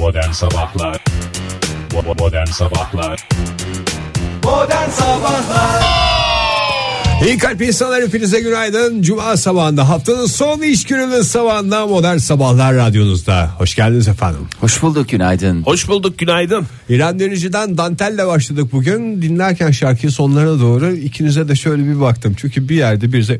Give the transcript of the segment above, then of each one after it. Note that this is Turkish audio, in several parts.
Modern Sabahlar Modern Sabahlar Modern Sabahlar İyi kalp insanlar hepinize günaydın. Cuma sabahında haftanın son iş gününün sabahında Modern Sabahlar Radyonuzda. Hoş geldiniz efendim. Hoş bulduk günaydın. Hoş bulduk günaydın. İrem Derici'den Dantel'le başladık bugün. Dinlerken şarkıyı sonlarına doğru ikinize de şöyle bir baktım. Çünkü bir yerde birisi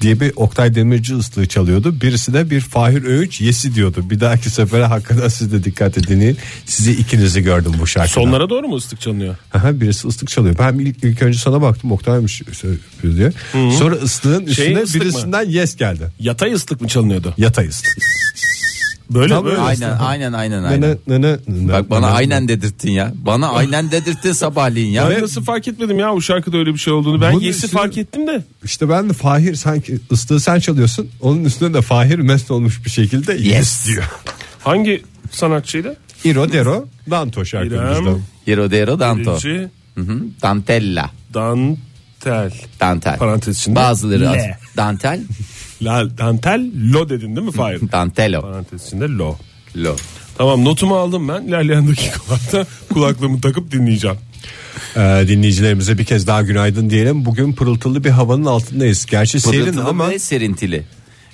diye bir Oktay Demirci ıslığı çalıyordu. Birisi de bir Fahir Öğünç yesi diyordu. Bir dahaki sefere hakikaten siz de dikkat edin. Sizi ikinizi gördüm bu şarkıda. Sonlara doğru mu ıslık çalınıyor? Aha, birisi ıslık çalıyor. Ben ilk, ilk önce sana baktım Oktay'mış diye. Sonra ıslığın üstüne ıslık mı? birisinden yes geldi. Yatay ıslık mı çalınıyordu? Yatay ıslık. Böyle Tabii. böyle. Aynen aynen aynen aynen. Nene, nene, nene, Bak bana nene. aynen dedirttin ya. Bana aynen dedirttin sabahleyin ya. Ben nasıl fark etmedim ya bu şarkıda öyle bir şey olduğunu. Ben Bunun Yes'i üstüne- fark ettim de. İşte ben de Fahir sanki ıslığı sen çalıyorsun. Onun üstüne de Fahir mest olmuş bir şekilde yes, Yes. diyor. Hangi sanatçıydı? Iro Dero Danto şarkımızda. İrem. Hero Dero Danto. Birinci Hı hı. Dantella. Dantel. Dantel. Parantez içinde. Bazıları az. Le. Dantel. La, dantel lo dedin değil mi Fahir? Dantelo. Parantez içinde lo. Lo. Tamam notumu aldım ben. İlerleyen dakikalarda kulaklığımı takıp dinleyeceğim. Ee, dinleyicilerimize bir kez daha günaydın diyelim. Bugün pırıltılı bir havanın altındayız. Gerçi serin Pırıltılı ama ve serintili.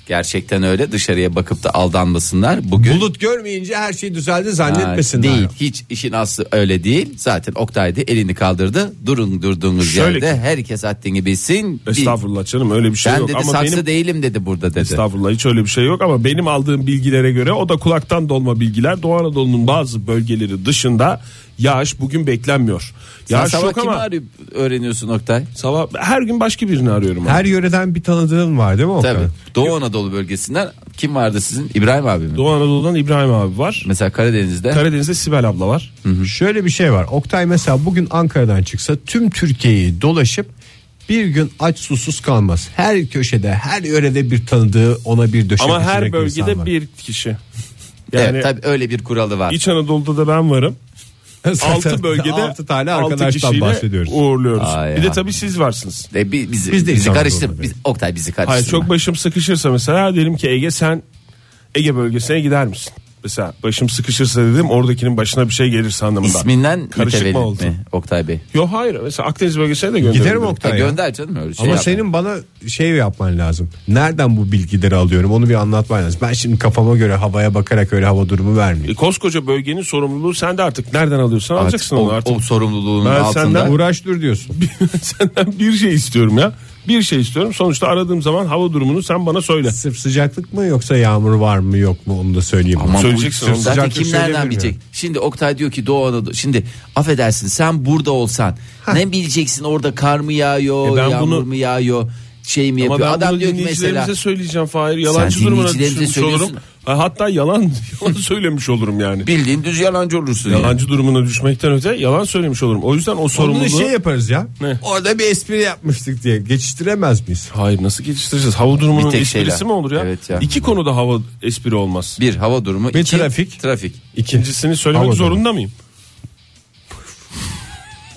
Gerçekten öyle dışarıya bakıp da aldanmasınlar. Bugün bulut görmeyince her şey düzeldi Ha, zannetmesinler. değil hiç işin aslı öyle değil. Zaten Oktay da elini kaldırdı. Durun durduğunuz Şöyle yerde ki- herkes haddini bilsin. Bil- Estağfurullah canım öyle bir şey Ben yok. dedi Ama saksı benim değilim dedi burada dedi. Estağfurullah hiç öyle bir şey yok ama benim aldığım bilgilere göre o da kulaktan dolma bilgiler. Doğu Anadolu'nun bazı bölgeleri dışında yağış bugün beklenmiyor. Sen Yağış sabah yok kimi ama arayıp öğreniyorsun Oktay? sabah her gün başka birini arıyorum. abi. Her yöreden bir tanıdığın var değil mi Oktay? Tabii. Doğu Anadolu bölgesinden kim vardı sizin? İbrahim abi mi? Doğu Anadolu'dan İbrahim abi var. Mesela Karadeniz'de. Karadeniz'de Sibel abla var. Şöyle bir şey var. Oktay mesela bugün Ankara'dan çıksa tüm Türkiye'yi dolaşıp bir gün aç susuz kalmaz. Her köşede, her yörede bir tanıdığı ona bir döşek Ama her insan bölgede var. bir kişi. Yani evet tabii öyle bir kuralı var. İç Anadolu'da da ben varım. 6 bölgede altı tane altı arkadaştan bahsediyoruz. Uğurluyoruz. Aa, bir de tabii siz varsınız. E, bi- bizi, Biz de bizi karıştır. Biz, Oktay bizi karıştırma. Hayır çok başım sıkışırsa mesela diyelim ki Ege sen Ege bölgesine gider misin? Mesela başım sıkışırsa dedim oradakinin başına bir şey gelirse anlamında. İsminden Karışık mı oldu? mi Oktay Bey? Yok hayır mesela Akdeniz bölgesine de gönderirim. Giderim Ha, Oktay ya. gönder canım öyle şey Ama yapma. senin bana şey yapman lazım. Nereden bu bilgileri alıyorum onu bir anlatman lazım. Ben şimdi kafama göre havaya bakarak öyle hava durumu E, vermeyeyim. koskoca bölgenin sorumluluğu sende artık. Nereden alıyorsan Artık alacaksın o, onu artık. o sorumluluğun Ben altında. senden Uğraş dur diyorsun. senden bir şey istiyorum ya. Bir şey istiyorum. Sonuçta aradığım zaman hava durumunu sen bana söyle. Sırf sıcaklık mı yoksa yağmur var mı yok mu onu da söyleyeyim. Aman bu- Söyleyeceksin onu. Zaten Sıcaklık kim nereden bilecek? Şimdi Oktay diyor ki Doğu Anadolu. Şimdi affedersin sen burada olsan ne bileceksin orada kar mı yağıyor, E ben yağmur bunu- mu yağıyor, şey mi Ama yapıyor? ben Adam bunu diyor ki mesela söyleyeceğim Fahir. Yalancı Sen durumuna düşmüş olurum. Ha, Hatta yalan, yalan söylemiş olurum yani. bildiğin düz yalancı olursun. yani. Yalancı durumuna düşmekten öte yalan söylemiş olurum. O yüzden o Onu sorumluluğu... şey yaparız ya. Ne? Orada bir espri yapmıştık diye geçiştiremez miyiz? Hayır nasıl geçiştireceğiz? Hava durumunun Bir tek esprisi şeyle. mi olur ya? Evet ya. İki konuda hava espri olmaz. Bir hava durumu, Bir iki trafik. Trafik. İkincisini söylemek Hava durumu. zorunda mıyım?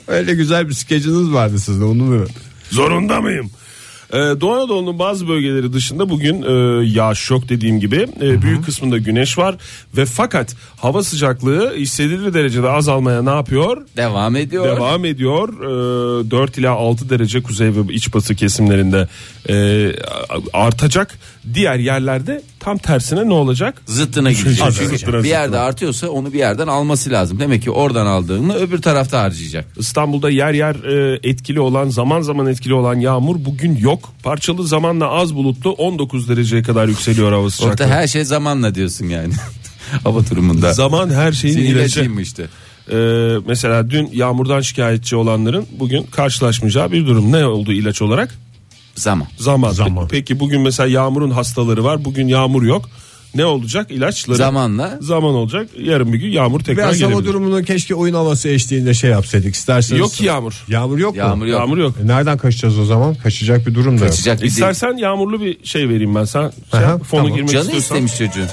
Öyle güzel bir skeciniz vardı sizde onu mu? Zorunda mıyım? Ee, Doğu Anadolu'nun bazı bölgeleri dışında bugün e, yağış yok dediğim gibi E, büyük kısmında güneş var ve fakat hava sıcaklığı hissedilir derecede azalmaya ne yapıyor? Devam ediyor. Devam ediyor. Ee, 4 ila 6 derece kuzey ve iç batı kesimlerinde e, artacak. Diğer yerlerde tam tersine ne olacak? Zıttına gidecek. Çünkü zıttına, bir yerde zıttına. artıyorsa onu bir yerden alması lazım. Demek ki oradan aldığını öbür tarafta harcayacak. İstanbul'da yer yer e, etkili olan zaman zaman etkili olan yağmur bugün yok. Parçalı zamanla az bulutlu 19 dereceye kadar yükseliyor hava sıcaklığı. Orada her şey zamanla diyorsun yani. hava durumunda. Zaman her şeyin Senin ilacı. Ee, mesela dün yağmurdan şikayetçi olanların bugün karşılaşmayacağı bir durum. Ne oldu ilaç olarak? Zaman. Zaman. Zaman. Peki bugün mesela yağmurun hastaları var. Bugün yağmur yok. Ne olacak? İlaçları. Zamanla. Zaman olacak. Yarın bir gün yağmur tekrar Biraz hava gelebilir. durumunu keşke oyun havası eşliğinde şey yapsaydık isterseniz. Yok ki yağmur. Yağmur yok mu? Yağmur yok. Yağmur yok. E nereden kaçacağız o zaman? Kaçacak bir durum da yok. Kaçacak bir değil. İstersen yağmurlu bir şey vereyim ben. Sen şey, Aha, fonu tamam. girmek Canı istiyorsan. istemiş çocuğun.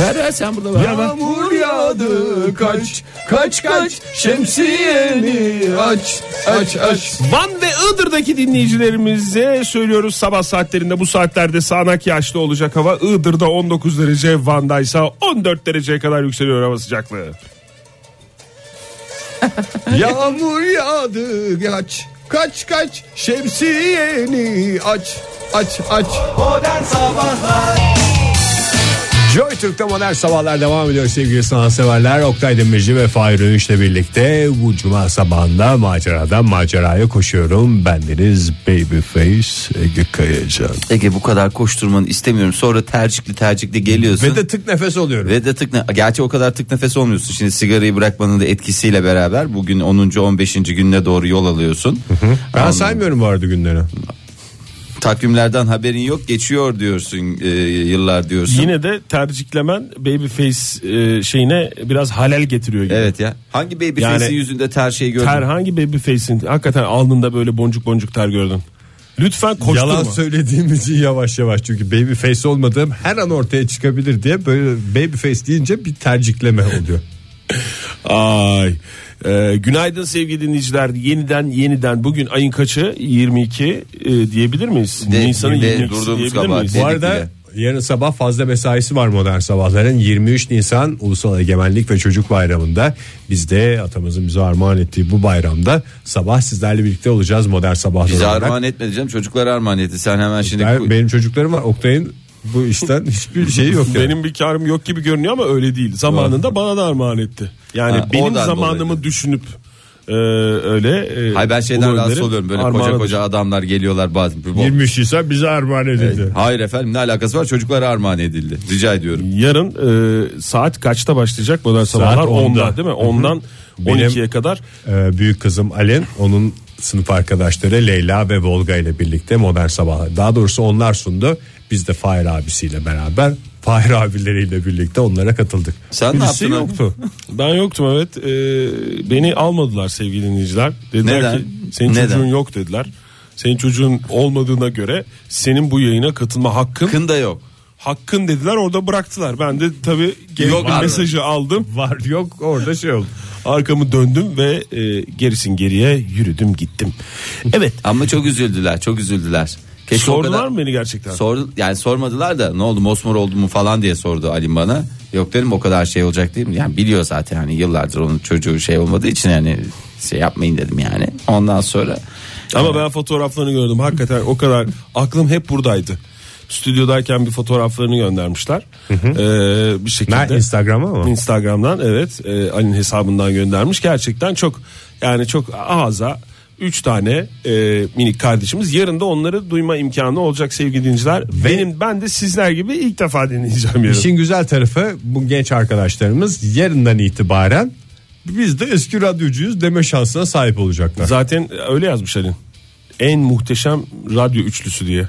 Ver ver sen burada ver. Yağmur yağ yağdı kaç kaç kaç şemsiyeni aç aç aç. Van ve Iğdır'daki dinleyicilerimize söylüyoruz sabah saatlerinde bu saatlerde sağanak yağışlı olacak hava. Iğdır'da 19 derece Van'da ise 14 dereceye kadar yükseliyor hava sıcaklığı. Yağmur yağdı kaç kaç kaç şemsiyeni aç aç aç. Modern Sabahlar Joy Türk'te modern sabahlar devam ediyor sevgili sanatseverler. Oktay Demirci ve Fahir Önüş'le birlikte bu cuma sabahında maceradan maceraya koşuyorum. Bendeniz Babyface Ege Kayacan. Ege bu kadar koşturmanı istemiyorum. Sonra tercikli tercikli geliyorsun. Ve de tık nefes oluyorum. Ve de tık ne- Gerçi o kadar tık nefes olmuyorsun. Şimdi sigarayı bırakmanın da etkisiyle beraber bugün 10. 15. gününe doğru yol alıyorsun. ben Anladım. saymıyorum arada günleri. Takvimlerden haberin yok geçiyor diyorsun e, yıllar diyorsun. Yine de terciklemen babyface e, şeyine biraz halel getiriyor gibi. Evet ya. Hangi baby Yani- face'in yüzünde ter şeyi gördün? Ter hangi babyface'in hakikaten alnında böyle boncuk boncuk ter gördün? Lütfen koşturma. Yalan söylediğim için yavaş yavaş çünkü babyface olmadığım her an ortaya çıkabilir diye böyle babyface deyince bir tercikleme oluyor. Ay. Ee, günaydın sevgili dinleyiciler. Yeniden yeniden bugün ayın kaçı? 22 e, diyebilir miyiz? De- Nisan'ın de 22'si durduğumuz diyebilir miyiz? Bu arada bile. yarın sabah fazla mesaisi var modern sabahların 23 Nisan Ulusal Egemenlik ve Çocuk Bayramı'nda biz de atamızın bize armağan ettiği bu bayramda sabah sizlerle birlikte olacağız modern sabahlar Bize olarak. armağan etmedi canım çocuklara armağan etti. Sen hemen şimdi Ben- benim çocuklarım var Oktay'ın bu işten hiçbir şeyi yok yani. Benim bir karım yok gibi görünüyor ama öyle değil. Zamanında bana da armağan etti. Yani Ha, benim zamanımı dolayı. düşünüp e, öyle. E, Hayır ben şeyden rahatsız oluyorum. Böyle koca koca adamlar geliyorlar bazen. Bu- 23 Nisan bize armağan edildi. Hayır efendim ne alakası var çocuklara armağan edildi. Rica ediyorum. Yarın e, saat kaçta başlayacak modern sabahlar? 10'da. 10'da değil mi? 10'dan Benim- 12'ye kadar. Ee, büyük kızım Alen onun sınıf arkadaşları Leyla ve Volga ile birlikte modern sabahlar. Daha doğrusu onlar sundu. Biz de Fahir abisiyle beraber Fahir abileriyle birlikte onlara katıldık. Sen ne Birisi yaptın abi? yoktu. Ben yoktum evet. E, beni almadılar sevgili dinleyiciler. Dediler Neden? ki senin Neden? çocuğun yok dediler. Senin çocuğun olmadığına göre senin bu yayına katılma hakkın Kın da yok. hakkın dediler orada bıraktılar. Ben de tabii gerekli mesajı aldım. Var yok orada şey oldu. Arkamı döndüm ve e, gerisin geriye yürüdüm gittim. Evet. Ama çok üzüldüler çok üzüldüler. Keşke Sordular kadar- mı beni gerçekten? Sordu, yani sormadılar da ne oldu mosmor oldu mu falan diye sordu Ali bana. Yok dedim o kadar şey olacak değil mi? Yani biliyor zaten yani yıllardır onun çocuğu şey olmadığı için yani şey yapmayın dedim yani. Ondan sonra Ama ben fotoğraflarını gördüm. Hakikaten o kadar aklım hep buradaydı. Stüdyodayken bir fotoğraflarını göndermişler. Ee, bir şekilde. Ben Instagram'a mı? Instagram'dan evet e, Ali'nin hesabından göndermiş. Gerçekten çok yani çok ağza 3 tane e, minik kardeşimiz. Yarın da onları duyma imkanı olacak sevgili dinleyiciler. Benim ben de sizler gibi ilk defa dinleyeceğim yarın. İşin güzel tarafı bu genç arkadaşlarımız yarından itibaren biz de eski radyocuyuz deme şansına sahip olacaklar. Zaten öyle yazmış Ali'nin. En muhteşem radyo üçlüsü diye.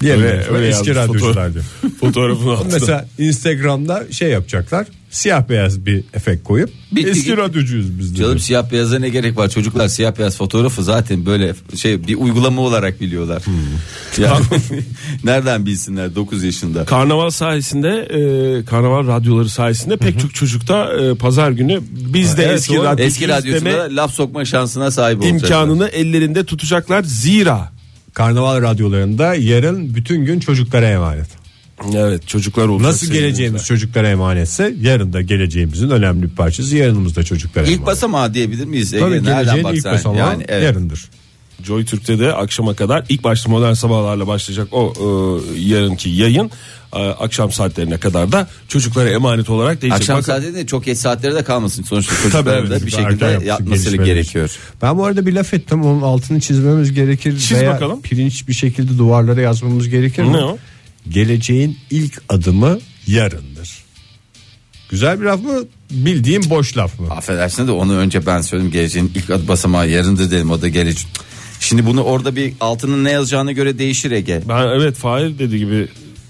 Diğer Öyle- öyle, öyle eski yazmış radyocular diyor. Fotoğrafını attılar. Mesela Instagram'da şey yapacaklar. Siyah beyaz bir efekt koyup Bitti eski gitti. radyocuyuz biz de. canım siyah beyaza ne gerek var çocuklar siyah beyaz fotoğrafı zaten böyle şey bir uygulama olarak biliyorlar. Yani, nereden bilsinler 9 yaşında. Karnaval sayesinde e, karnaval radyoları sayesinde pek çok çocukta e, pazar günü biz de Evet, eski radyo Eski radyosunda laf sokma şansına sahip olacaklar. imkanını ellerinde tutacaklar zira Karnaval radyolarında yarın bütün gün çocuklara emanet. Evet çocuklar olacak. Nasıl geleceğimiz dinleyiciler. çocuklara emanetse yarın da geleceğimizin önemli bir parçası yarınımız da çocuklara İlk emanet. basamağı diyebilir miyiz? Ege? Tabii Nereden geleceğin ilk basamağı yani, evet. yarındır. Joy Türk'te de akşama kadar ilk başta modern sabahlarla başlayacak o e, yarınki yayın e, akşam saatlerine kadar da çocuklara emanet olarak değecek. Akşam Bakın- saatinde çok geç saatlere de kalmasın. Sonuçta çocuklar evet, da bir şekilde yapması, yatması gerekiyor. Ben bu arada bir laf ettim onun altını çizmemiz gerekir. Çiz veya bakalım. pirinç bir şekilde duvarlara yazmamız gerekir mi? Ne o? Geleceğin ilk adımı yarındır. Güzel bir laf mı? Bildiğim boş laf mı? Affedersin de onu önce ben söyledim. Geleceğin ilk adı basamağı yarındır dedim o da gelecek. Şimdi bunu orada bir altının ne yazacağına göre değişir Ege. Ben evet Fahir dedi gibi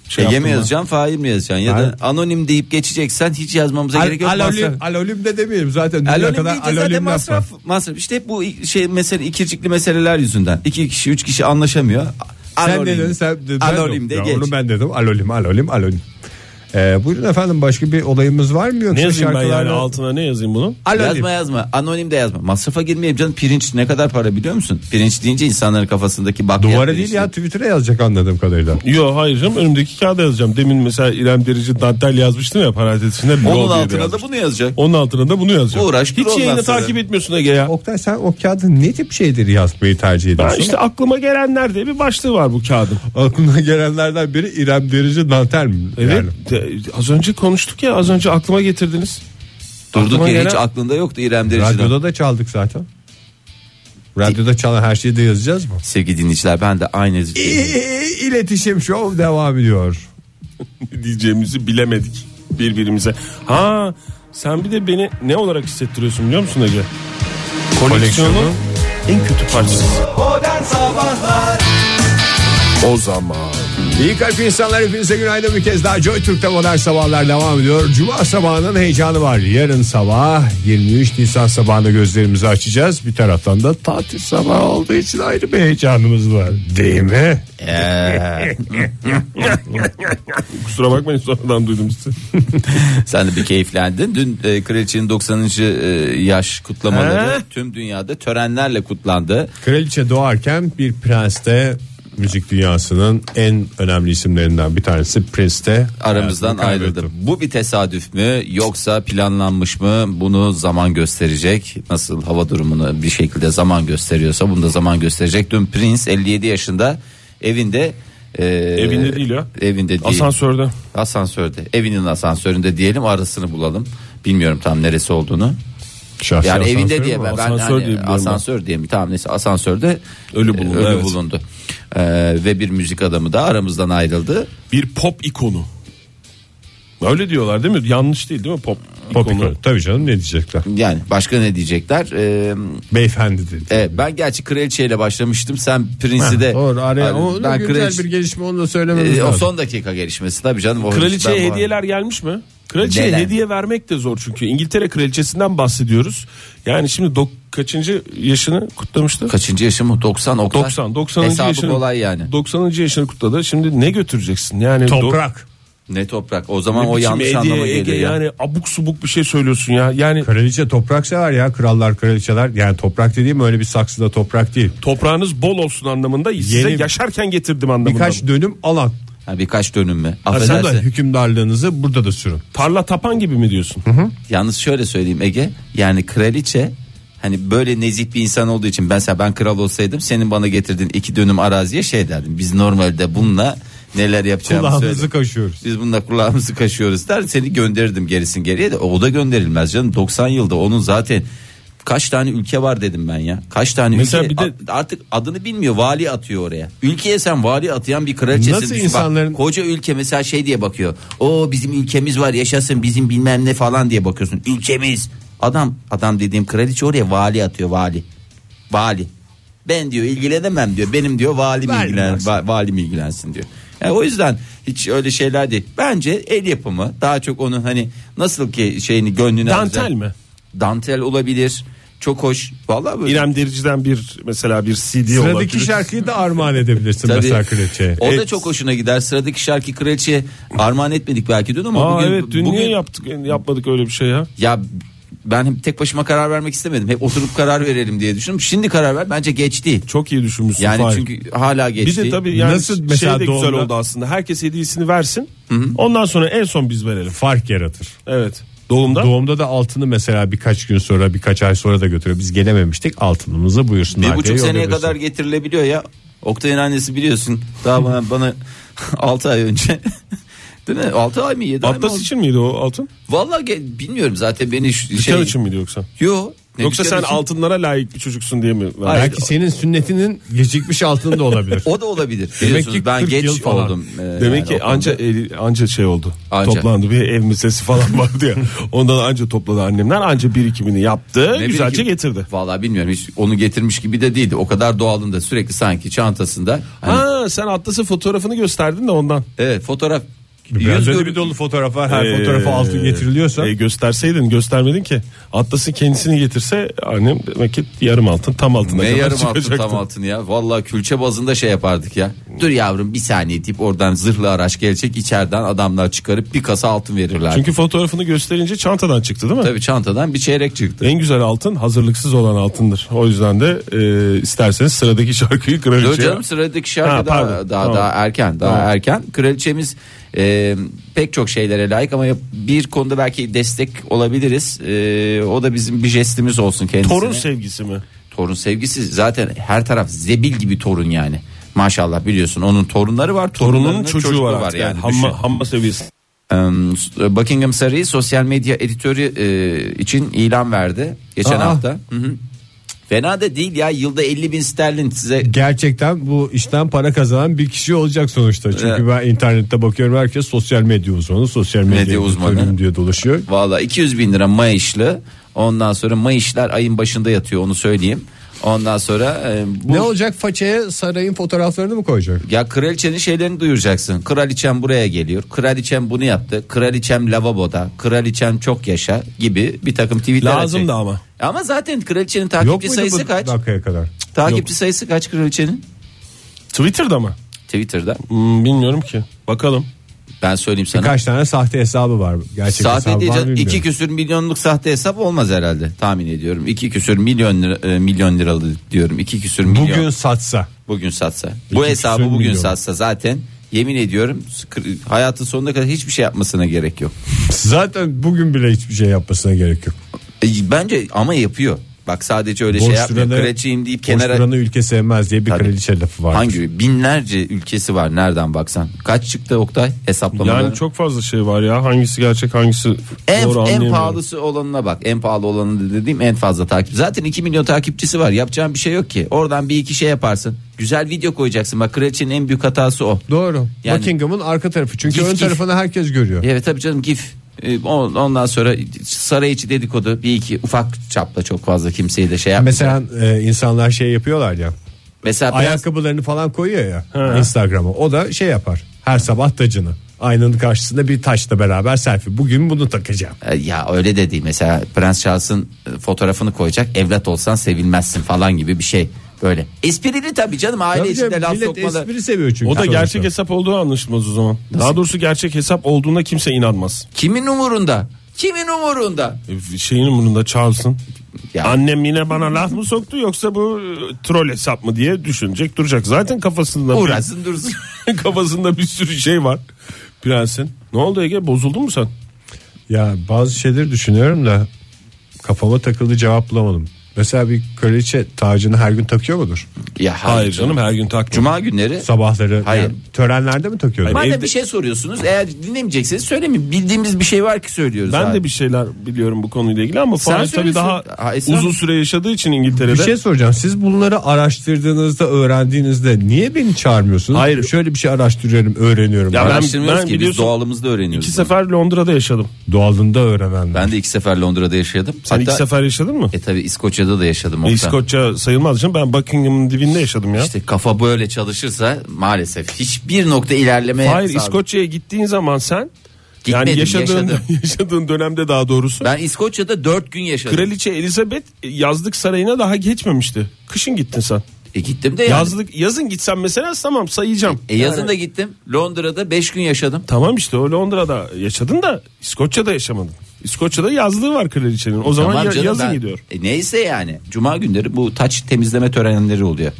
şey Ege mi yazacaksın Fahir mi yazacaksın ya da anonim deyip geçeceksen hiç yazmamıza Al, gerek yok. alolim, Masraf- alolim de demeyelim zaten Alonim kadar deyince zaten alolim var. masraf, masraf. İşte hep bu şey mesele ikircikli meseleler yüzünden. İki kişi üç kişi anlaşamıyor. Sen dedin sen ben Anonim de geç. Onu ben dedim alolim alolim alolim. Ee, buyurun efendim başka bir olayımız var mı yoksa Ne yazayım ben yani altına ne yazayım bunun? Anonim. Yazma yazma. Anonim de yazma. Masrafa girmeyeyim canım. Pirinç ne kadar para biliyor musun? Pirinç deyince insanların kafasındaki bak. Duvara değil ya Twitter'a yazacak anladığım kadarıyla. Yok hayır canım önümdeki kağıda yazacağım. Demin mesela İrem Derici dantel yazmıştım ya parantez içinde. Onun altına da yazmıştım. bunu yazacak. Onun altına da bunu yazacağım. Uğraş, Hiç yayını sonra. takip etmiyorsun Ege ya. Oktay sen o kağıdın ne tip şeyleri yazmayı tercih Ben ediyorsun? işte aklıma gelenler diye bir başlığı var bu kağıdın. Aklına gelenlerden biri İrem Derici Dantel mi? Evet Yani. Az önce konuştuk ya az önce aklıma getirdiniz. Durduk Aklıma yere gelen- hiç aklında yoktu İrem Derici'den. Radyoda da çaldık zaten. Radyoda çalan her şeyi de yazacağız mı? Sevgili dinleyiciler ben de aynı İletişim Show devam ediyor. diyeceğimizi bilemedik birbirimize. Ha sen bir de beni ne olarak hissettiriyorsun biliyor musun Ege? Koleksiyonun en kötü parçası. Modern Sabahlar O zaman. İyi kalp insanlar hepinize günaydın bir kez daha Joy Türk'te modern sabahlar devam ediyor. Cuma sabahının heyecanı var. Yarın sabah 23 Nisan sabahında gözlerimizi açacağız. Bir taraftan da tatil sabahı olduğu için ayrı bir heyecanımız var. Değil mi? Kusura bakmayın sonradan duydum sizi. sen de bir keyiflendin. Dün e, Kraliçenin 90. e, yaş kutlamaları He? tüm dünyada törenlerle kutlandı. Kraliçe doğarken bir prens de müzik dünyasının en önemli isimlerinden bir tanesi Prince de Aramızdan ayrıldı. Bu bir tesadüf mü yoksa planlanmış mı? Bunu zaman gösterecek. Nasıl hava durumunu bir şekilde zaman gösteriyorsa bunu da zaman gösterecek. Dün Prince 57 yaşında evinde e, Evinde değil ya. Evinde değil. Asansörde. Asansörde. Evinin asansöründe diyelim arasını bulalım. Bilmiyorum tam neresi olduğunu. Şahsi Yani evinde diye ben, ben Asansör hani diye asansör diye mi tamam neyse asansörde Ölü bulundu, e, ölü evet. bulundu. Ee, ve bir müzik adamı da aramızdan ayrıldı. Bir pop ikonu. Öyle diyorlar değil mi? Yanlış değil değil mi pop, Pop ikonu? ikonu. Tabii canım ne diyecekler? Yani başka ne diyecekler? Ee, Beyefendi dedi. evet, ben gerçi kraliçeyle başlamıştım. Sen Prince'i de Doğru araya o ben güzel kraliçe- bir gelişme onu da söylememiz Ee, o son dakika gelişmesi tabii canım. O Kraliçeye hediyeler gelmiş mi? Kraliçeye Neler? hediye vermek de zor çünkü İngiltere kraliçesinden bahsediyoruz. Yani şimdi dok- kaçıncı yaşını kutlamıştı? Kaçıncı yaşım o? 90 Oktay. 90 90. Hesabı yaşını kolay yani. 90. yaşını kutladı. Şimdi ne götüreceksin? Yani Toprak. Ne toprak. O zaman Ne o yanlış hediye, anlama Ege geliyor. ya. Yani abuk subuk bir şey söylüyorsun ya. Yani Kraliçe toprak sever ya krallar kraliçeler yani toprak dediğim öyle bir saksıda toprak değil. toprağınız bol olsun anlamında size Yeni- yaşarken getirdim anlamında. Birkaç dönüm alan. Ha, birkaç dönüm mü? Sen de Affedersin. hükümdarlığınızı burada da sürün. Tarla tapan gibi mi diyorsun? Yalnız şöyle söyleyeyim Ege. Yani kraliçe hani böyle nezih bir insan olduğu için ben mesela ben kral olsaydım senin bana getirdiğin iki dönüm araziye şey derdim. Biz normalde bununla neler yapacağımızı Kulağımızı söyle. kaşıyoruz. Biz bununla kulağımızı kaşıyoruz der seni gönderirdim gerisin geriye de o da gönderilmez canım 90 yılda onun zaten kaç tane ülke var dedim ben ya kaç tane Mesela ülke bir de- artık adını bilmiyor vali atıyor oraya ülkeye sen vali atayan bir kraliçesin Nasıl Düşün bak, insanların- koca ülke mesela şey diye bakıyor o bizim ülkemiz var yaşasın bizim bilmem ne falan diye bakıyorsun ülkemiz adam adam dediğim kraliçe oraya vali atıyor vali vali ben diyor ilgilenemem diyor benim diyor valim Valim ilgilen va- valim ilgilensin diyor. Yani o yüzden hiç öyle şeyler değil. Bence el yapımı daha çok onun hani nasıl ki şeyini gönlüne Dantel alacak. mi? Dantel olabilir. Çok hoş. Vallahi böyle. İrem Derici'den bir mesela bir CD Sıradaki olabilir. şarkıyı da armağan edebilirsin Tabii. mesela kraliçeye. O da Evet. çok hoşuna gider. Sıradaki şarkı kraliçeye armağan etmedik belki dün ama Aa, bugün evet dün bugün niye yaptık yapmadık öyle bir şey ya? ya ben tek başıma karar vermek istemedim. Hep oturup karar verelim diye düşündüm. Şimdi karar ver bence geç değil. Çok iyi düşünmüşsün. Yani Fahir. çünkü hala geç bir de tabii yani Nasıl şey mesela de güzel doğumda- oldu aslında. Herkes hediyesini versin. Ondan sonra en son biz verelim. Fark yaratır. Evet. Doğumda. Doğumda da altını mesela birkaç gün sonra birkaç ay sonra da götürüyor. Biz gelememiştik altınımızı buyursunlar bir buçuk seneye kadar getirilebiliyor ya. Oktay'ın annesi biliyorsun. Daha bana, bana 6 ay önce. Değil mi? 6 ay mı 7 ay mı? Atlas için miydi o altın? Vallahi ge- bilmiyorum zaten beni şu- Dükkan şey. için miydi yoksa? Yo. Ne Yoksa sen için? altınlara layık bir çocuksun diye mi? verdin? Belki senin sünnetinin gecikmiş altını da olabilir. O da olabilir. Demek ki ben 40 geç falan. oldum. e, Demek yani ki anca anca şey oldu. Anca. Toplandı bir ev meselesi falan vardı ya. Ondan anca topladı annemler. Anca birikimini yaptı. Ne güzelce bileyim, getirdi. Vallahi bilmiyorum hiç onu getirmiş gibi de değildi. O kadar doğalında sürekli sanki çantasında. Hani, Ha sen Atlas'ın fotoğrafını gösterdin de ondan. evet fotoğraf. Biraz görü- bir dolu fotoğraf var. Her Ee, fotoğrafa altın getiriliyorsa. E, gösterseydin göstermedin ki. Atlas'ın kendisini getirse annem demek ki yarım altın tam altına Ne kadar yarım altın tam altın ya. Vallahi külçe bazında şey yapardık ya. Dur yavrum bir saniye deyip oradan zırhlı araç gelecek içeriden adamlar çıkarıp bir kasa altın verirler. Çünkü fotoğrafını gösterince çantadan çıktı değil mi? Tabii çantadan bir çeyrek çıktı. En güzel altın hazırlıksız olan altındır. O yüzden de e, isterseniz sıradaki şarkıyı Dur kraliçeye... canım sıradaki şarkı Ha, daha, pardon. daha, Tamam. daha erken daha Tamam. erken. Kraliçemiz e, pek çok şeylere layık ama bir konuda belki destek olabiliriz. E, o da bizim bir jestimiz olsun kendisine. Torun sevgisi mi? torun sevgisi zaten her taraf zebil gibi torun yani. Maşallah biliyorsun onun torunları var. Torunun torunlarının çocuğu çocuklu var artık. Yani. düşün. Hamma, hamma seviyesi. Buckingham Sarayı sosyal medya editörü e, için ilan verdi geçen Aa. hafta. Hı hı. Fena da değil ya yılda 50 bin sterlin size Gerçekten bu işten para kazanan bir kişi olacak sonuçta. Çünkü Evet. ben internette bakıyorum herkes sosyal medya uzmanı, sosyal medya, Medya uzmanı. diye dolaşıyor. Valla 200 bin lira Mayışlı ondan sonra Mayışlar ayın başında yatıyor onu söyleyeyim. Ondan sonra e, bu Ne olacak façaya sarayın fotoğraflarını mı koyacak? Ya kraliçenin şeylerini duyuracaksın. Kraliçem buraya geliyor. Kraliçem bunu yaptı. Kraliçem lavaboda. Kraliçem çok yaşa gibi bir takım tweetler Lazım atacak. da ama. Ama zaten kraliçenin Yok takipçi muydu sayısı bu kaç? dakikaya kadar? Takipçi sayısı kaç kraliçenin? Twitter'da mı? Twitter'da. Hmm, bilmiyorum ki. Bakalım. Ben söyleyeyim sana. Birkaç tane sahte hesabı var. Gerçek Sahte diyeceğim. bilmiyorum. iki küsür milyonluk sahte hesap olmaz herhalde. Tahmin ediyorum. İki küsür milyon lira, e, milyon liralı diyorum. İki küsür milyon. Bugün satsa. bugün satsa. İki Bu hesabı bugün milyon. satsa zaten yemin ediyorum hayatın sonuna kadar hiçbir şey yapmasına gerek yok. Zaten bugün bile hiçbir şey yapmasına gerek yok. E, Bence ama yapıyor. Bak sadece öyle şey Boş yapmıyor. duranı- Kraliçeyim deyip kenara duranı ülke sevmez diye bir Tabii. kraliçe lafı var. hangi binlerce ülkesi var nereden baksan. Kaç çıktı Oktay hesaplamaları? Yani çok fazla şey var ya. Hangisi gerçek hangisi doğru en, en anlayamıyorum. pahalısı olanına bak. En pahalı olanı dediğim en fazla takip. Zaten 2 milyon takipçisi var. Yapacağın bir şey yok ki. Oradan bir iki şey yaparsın. Güzel video koyacaksın. Bak kraliçenin en büyük hatası o. Doğru. Yani- Buckingham'ın arka tarafı. Çünkü Gif, ön gif. tarafını herkes görüyor. Evet tabii canım gif. E, on- Ondan sonra saray içi dedikodu bir iki ufak çapla çok fazla kimseyi de şey yapmayacak. Mesela e, insanlar şey yapıyorlar ya. Mesela beyaz- Ayakkabılarını falan koyuyor ya Instagram'a. O da şey yapar. Her sabah tacını. Aynanın karşısında bir taşla beraber selfie. Bugün bunu takacağım. E, Ya öyle de değil mesela Prens Charles'ın e, fotoğrafını koyacak evlat olsan sevilmezsin falan gibi bir şey böyle. Esprili tabii canım aile Tabii içinde canım, laf millet sokmalı. espri seviyor çünkü. O da sonuçta. gerçek hesap olduğu anlaşılmaz o zaman. Daha doğrusu gerçek hesap olduğuna kimse inanmaz. Kimin umurunda? Kimin umurunda? E, Şeyin umurunda Charles'ın. Ya. Annem yine bana laf mı soktu yoksa bu e, troll hesap mı diye düşünecek duracak. Zaten kafasında Uğraşsın dursun. bir, kafasında bir sürü şey var. Prensin. Ne oldu Ege bozuldun mu sen? Ya bazı şeyleri düşünüyorum da kafama takıldı cevap bulamadım. Mesela bir kraliçe tacını her gün takıyor mudur? ya Hayır canım her gün takma. Cuma günleri Sabahları Hayır. yani törenlerde mi? Hayır. Madem evde- bir şey soruyorsunuz eğer dinlemeyecekseniz söylemeyin. Bildiğimiz bir şey var ki söylüyoruz. Ben abi. de bir şeyler biliyorum bu konuyla ilgili ama Sen Fahir tabii daha. Ha, Esra- uzun süre yaşadığı için İngiltere'de. Bir şey soracağım. Siz bunları araştırdığınızda, öğrendiğinizde niye beni çağırmıyorsunuz? Hayır. Şöyle bir şey araştırıyorum, öğreniyorum. Ya ben, ben- Araştırmıyoruz ben ki biz biliyorsun, doğalımızda öğreniyoruz. İki bunu. sefer Londra'da yaşadım. Doğalında öğrenen. Ben de iki sefer Londra'da yaşadım. Sen iki sefer yaşadın mı? E tabi İskoçya'da da yaşadım. E. İskoçya sayılmaz canım. Ben Buckingham'ın dibinde yaşadım ya. İşte kafa böyle çalışırsa maalesef hiçbir nokta ilerleme Hayır sağ- İskoçya'ya gittiğin zaman sen Gitmedim, yani yaşadığın yaşadım. yaşadığın dönemde daha doğrusu Ben İskoçya'da dört gün yaşadım. Kraliçe Elizabeth yazlık sarayına daha geçmemişti. Kışın gittin sen. E gittim de yani. Yazlık yazın gitsen mesela tamam sayacağım. E yazın Yani- da gittim. Londra'da beş gün yaşadım. Tamam işte o Londra'da yaşadın da İskoçya'da yaşamadın. İskoçya'da yazlığı var kraliçenin. O zaman Tamam ya- canım yazın ben- gidiyor. E neyse yani. Cuma günleri bu taç temizleme törenleri oluyor.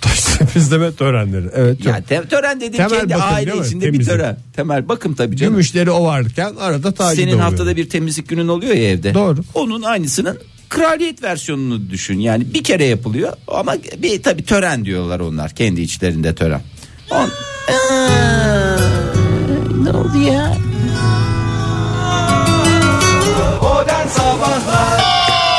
Taş temizleme törenleri. Evet. çok. Ya te- tören dediğim Temel kendi bakım aile değil mi? içinde bir Temizlik. tören. Temel bakım tabii canım. Gümüşleri o varken arada tacı Senin oluyor. haftada bir temizlik günün oluyor ya evde. Doğru. Onun aynısının kraliyet versiyonunu düşün. Yani bir kere yapılıyor ama bir tabii tören diyorlar onlar kendi içlerinde tören. On... Aa, ne oldu ya? Sabahlar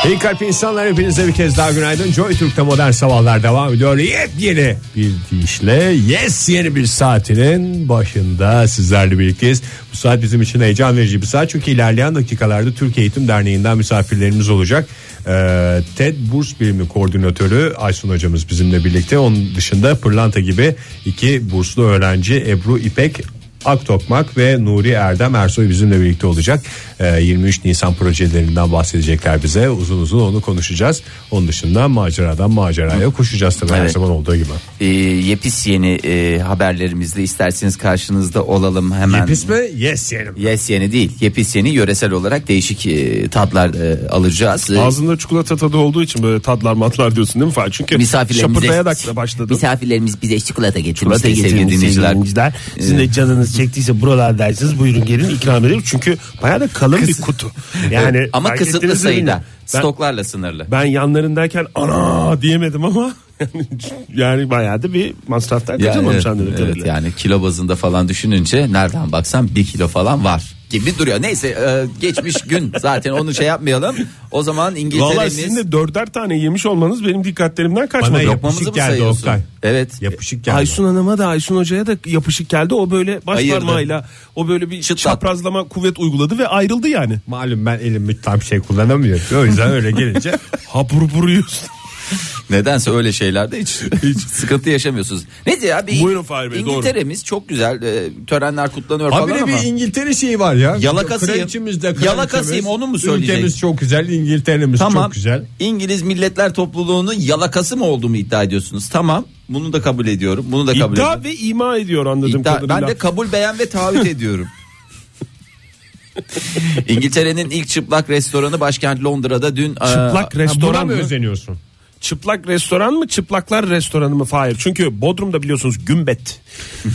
İyi kalp insanlar hepinize bir kez daha günaydın. Joy Türk'te modern sabahlar devam ediyor. Yepyeni bir deyişle yes yeni bir saatinin başında sizlerle birlikteyiz. Bu saat bizim için heyecan verici bir saat. Çünkü ilerleyen dakikalarda Türkiye Eğitim Derneği'nden misafirlerimiz olacak. Ee, TED Burs Birimi Koordinatörü Aysun hocamız bizimle birlikte. Onun dışında Pırlanta gibi iki burslu öğrenci Ebru İpek Aktokmak ve Nuri Erdem Ersoy bizimle birlikte olacak. Ee, 23 Nisan projelerinden bahsedecekler bize. Uzun uzun onu konuşacağız. Onun dışında maceradan maceraya koşacağız tabii her Evet. zaman olduğu gibi. Ee, yepis yeni e, haberlerimizle isterseniz karşınızda olalım hemen. Yepis mi? Yes yerim. Yes yeni değil. Yepis yeni yöresel olarak değişik e, tatlar e, alacağız. Ee, Ağzında çikolata tadı olduğu için böyle tadlar matlar diyorsun değil mi Fahir? Çünkü şapırdayarak da başladım. Misafirlerimiz bize çikolata getirmişti Çikolata sevgili getirin dinleyiciler. dinleyiciler. Sizin de canınız çektiyse buralardaysanız buyurun gelin ikram edelim. Çünkü bayağı da kalın bir kutu. Yani Ama fark kısıtlı ettiniz mi sayıda. bilmiyorum. Ben, Stoklarla sınırlı. ben yanlarındayken ana diyemedim ama yani bayağı da bir masraflar Ya, kaçırmamış evet, anladığım evet, kadarıyla. yani kilo bazında falan düşününce nereden baksan bir kilo falan var gibi duruyor. Neyse e, geçmiş gün zaten onu şey yapmayalım. O zaman Valla İngiltere'miz sizin de dörder tane yemiş olmanız benim dikkatlerimden kaçmadı. Bana yapışık mı geldi? Oktay. Evet. Yapışık geldi. Aysun Hanım'a da Aysun Hoca'ya da yapışık geldi. O böyle baş Ayırdı. parmağıyla o böyle bir Çıtlat. çaprazlama kuvvet uyguladı ve ayrıldı yani. Malum ben elimi tam şey kullanamıyorum. O yüzden öyle gelince Hapur vuruyorsun. Nedense öyle şeylerde hiç, hiç sıkıntı yaşamıyorsunuz. Neyse ya bir Buyurun Fahir Bey, İngiltere'miz çok güzel e, törenler kutlanıyor Habire falan ama. bir İngiltere şeyi var ya. Yalakasıyım. Kraliçemiz de Yalakasıyım, onu mu söyleyecek? Ülkemiz çok güzel, İngiltere'miz Tamam. çok güzel. İngiliz Milletler Topluluğu'nun yalakası mı olduğumu iddia ediyorsunuz? Tamam. Bunu da kabul ediyorum. Bunu da kabul İddia ediyorum. ve ima ediyor anladığım İddia- kadarıyla. ben de kabul beğen ve taahhüt ediyorum. İngiltere'nin ilk çıplak restoranı başkent Londra'da dün e, Çıplak restoran mı? özeniyorsun? Çıplak restoran mı çıplaklar restoranı mı Fahir? Çünkü Bodrum'da biliyorsunuz Gümbet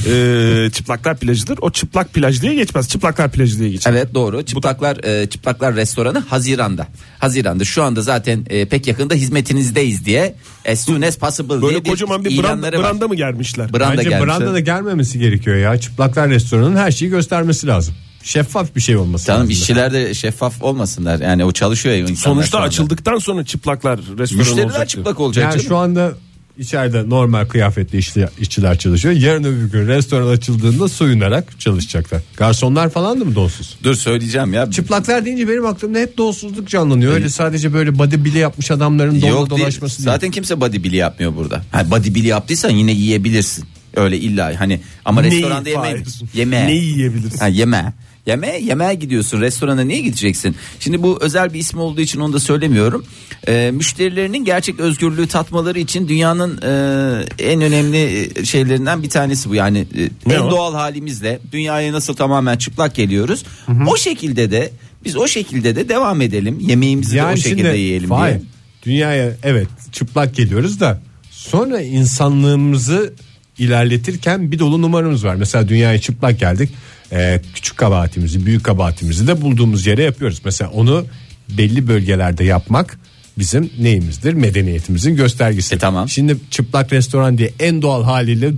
ee, çıplaklar plajıdır. O çıplak plaj diye geçmez. Çıplaklar plajı diye geçer. Evet doğru. Çıplaklar e, çıplaklar restoranı Haziran'da. Haziran'da şu anda zaten e, pek yakında hizmetinizdeyiz diye as soon as possible Böyle diye kocaman bir branda, ilanları var. branda mı germişler? Branda Bence gelmişler. branda da gelmemesi gerekiyor ya. Çıplaklar restoranın her şeyi göstermesi lazım. Şeffaf bir şey olması Canım lazım. işçiler de şeffaf olmasınlar. Yani o çalışıyor ya insanlar Sonuçta şu anda. açıldıktan sonra çıplaklar restoranı Müşteriler olacak. çıplak olacak Yani canım. şu anda içeride normal kıyafetli işçi- işçiler çalışıyor. Yarın öbür gün restoran açıldığında soyunarak çalışacaklar. Garsonlar falan da mı donsuz? Dur söyleyeceğim ya. Çıplaklar deyince benim aklımda hep donsuzluk canlanıyor. Öyle sadece böyle body bile yapmış adamların donla Yok değil. dolaşması değil. Zaten kimse body bili yapmıyor burada. Ha, body bili yaptıysan yine yiyebilirsin. Öyle illa hani ama Neyi restoranda yeme Fahir? yeme. Neyi yiyebilirsin? Ha, yeme. Yeme, yemeğe gidiyorsun. Restorana niye gideceksin? Şimdi bu özel bir ismi olduğu için onu da söylemiyorum. Ee, müşterilerinin gerçek özgürlüğü tatmaları için dünyanın e, en önemli e, şeylerinden bir tanesi bu. Yani e, Ne en o? doğal halimizle dünyaya nasıl tamamen çıplak geliyoruz. O şekilde de biz o şekilde de devam edelim. Yemeğimizi de o şekilde yiyelim Fahir, diye. Dünyaya evet çıplak geliyoruz da sonra insanlığımızı ilerletirken bir dolu numaramız var. Mesela dünyaya çıplak geldik. Ee, küçük kabahatimizi, büyük kabahatimizi de bulduğumuz yere yapıyoruz. Mesela onu belli bölgelerde yapmak bizim neyimizdir? Medeniyetimizin göstergesi. E, tamam. Şimdi çıplak restoran diye en doğal haliyle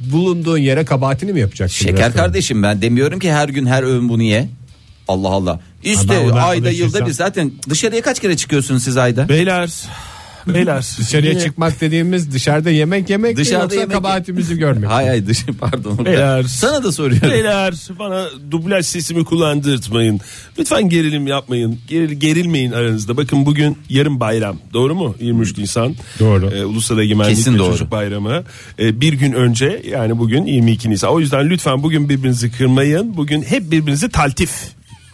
bulunduğun yere kabahatini mi yapacaksın? Şeker restoran? kardeşim ben demiyorum ki her gün her öğün bunu ye. Allah Allah. İşte ayda yılda bir zaten dışarıya kaç kere çıkıyorsunuz siz ayda? Beyler beyler Dışarıya çıkmak dediğimiz dışarıda yemek yemek mi Dışarıda yoksa yemek- kabahatimizi görmek. Hay hay dışı pardon. Beyler. Sana da soruyorum. Beyler bana dublaj sesimi kullandırtmayın. Lütfen gerilim yapmayın. Geril, gerilmeyin aranızda. Bakın bugün yarın bayram. Doğru mu? 23 Nisan. Doğru. Ee, Ulusal Egemenlik Kesin ve doğru. Çocuk Bayramı. Ee, bir gün önce yani bugün 22 Nisan. O yüzden lütfen bugün birbirinizi kırmayın. Bugün hep birbirinizi taltif.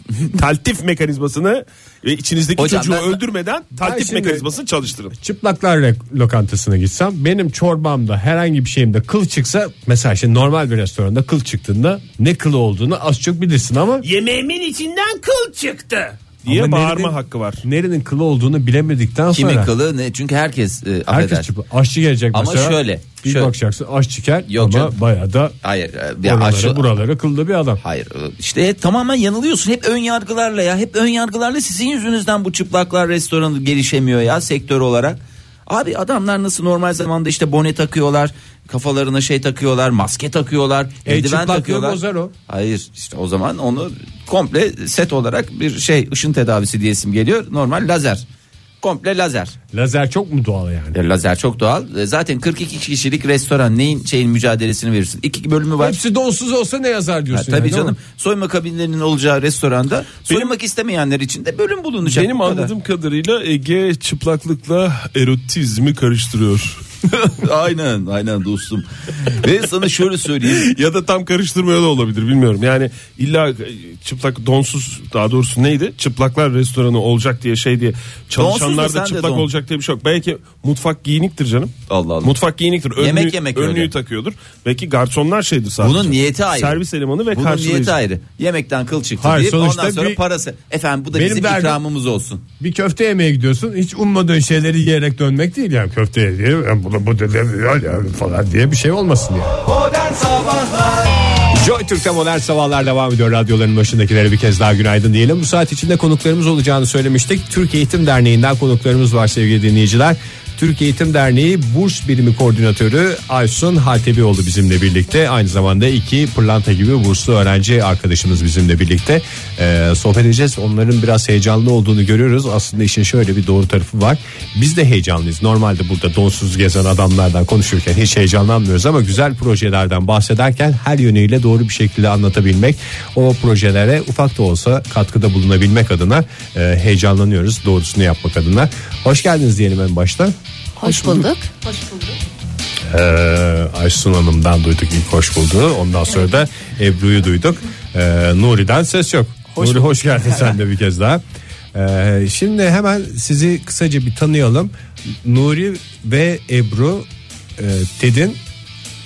taltif mekanizmasını ve içinizdeki Hocam çocuğu ben- öldürmeden taltif şimdi- mekanizmasını çalıştırın. Çıplaklar lokantasına gitsem benim çorbamda herhangi bir şeyimde kıl çıksa mesela şimdi normal bir restoranda kıl çıktığında ne kılı olduğunu az çok bilirsin ama Yemeğimin içinden kıl çıktı. Diye Ama bağırma nerenin- hakkı var. nerenin kılı olduğunu bilemedikten Kimin sonra kılı ne? Çünkü herkes e, affeder. herkes çıplak. Aşçı gelecek Ama mesela. şöyle, Bir şöyle. bakacaksın aşçı ker Yok ama canım. bayağı da Hayır. e, bir oraları aşı- buraları kıllı bir adam. Hayır e, işte tamamen yanılıyorsun hep ön yargılarla ya hep ön yargılarla sizin yüzünüzden bu çıplaklar restoranı gelişemiyor ya sektör olarak. Abi adamlar nasıl normal zamanda işte bone takıyorlar kafalarına şey takıyorlar maske takıyorlar E, eldiven çıplaklığı takıyorlar. bozar o. Hayır işte o zaman onu komple set olarak bir şey ışın tedavisi diyesim geliyor normal lazer komple lazer. Lazer çok mu doğal yani? E, lazer çok doğal. E, Zaten 42 kişilik restoran neyin şeyin mücadelesini verirsin. İki bölümü var. Hepsi donsuz olsa ne yazar Ha, diyorsun. tabii yani, değil canım. mi? Soyma kabinlerinin olacağı restoranda soymak istemeyenler için de bölüm bulunacak. Benim Bu kadar. anladığım kadarıyla Ege çıplaklıkla erotizmi karıştırıyor. aynen aynen dostum. Ve sana şöyle söyleyeyim. ya da tam karıştırmıyor da olabilir bilmiyorum. Yani illa çıplak donsuz daha doğrusu neydi? Çıplaklar restoranı olacak diye şey diye çalışanlar da da sen de çıplak don. olacak diye bir şey yok. Belki mutfak giyiniktir canım. Allah Allah. Mutfak giyiniktir. Önlüğü, Yemek yemek öyle. önlüğü takıyordur. Belki garsonlar şeydir sadece. Bunun niyeti ayrı. Servis elemanı ve Bunun karşılayıcı. niyeti ayrı. Yemekten kıl çıktı Hayır, deyip ondan sonra bir- parası. Efendim bu da bizim derdim- ikramımız olsun. Bir köfte yemeye gidiyorsun. Hiç ummadığın şeyleri yiyerek dönmek değil yani köfte yediği yani bu, bu dedi yani falan diye bir şey olmasın yani. Modern Sabahlar Joy Türk'te modern sabahlar devam ediyor. Radyoların başındakilere bir kez daha günaydın diyelim. Bu saat içinde konuklarımız olacağını söylemiştik. Türk Eğitim Derneği'nden konuklarımız var sevgili dinleyiciler. Türk Eğitim Derneği Burs Birimi Koordinatörü Aysun Haltebioğlu bizimle birlikte. Aynı zamanda iki pırlanta gibi burslu öğrenci arkadaşımız bizimle birlikte. Ee, sohbet edeceğiz. Onların biraz heyecanlı olduğunu görüyoruz. Aslında işin şöyle bir doğru tarafı var. Biz de heyecanlıyız. Normalde burada donsuz gezen adamlardan konuşurken hiç heyecanlanmıyoruz ama güzel projelerden bahsederken her yönüyle doğru bir şekilde anlatabilmek, o projelere ufak da olsa katkıda bulunabilmek adına e, heyecanlanıyoruz. Doğrusunu yapmak adına. Hoş geldiniz diyelim en başta. Hoş bulduk. Ee, Aysun Hanım'dan duyduk ilk hoş bulduğu. Ondan sonra da Ebru'yu duyduk. Ee, Nuri'den ses yok. Nuri hoş geldin sen de bir kez daha. Ee, şimdi hemen sizi kısaca bir tanıyalım. Nuri ve Ebru e, TED'in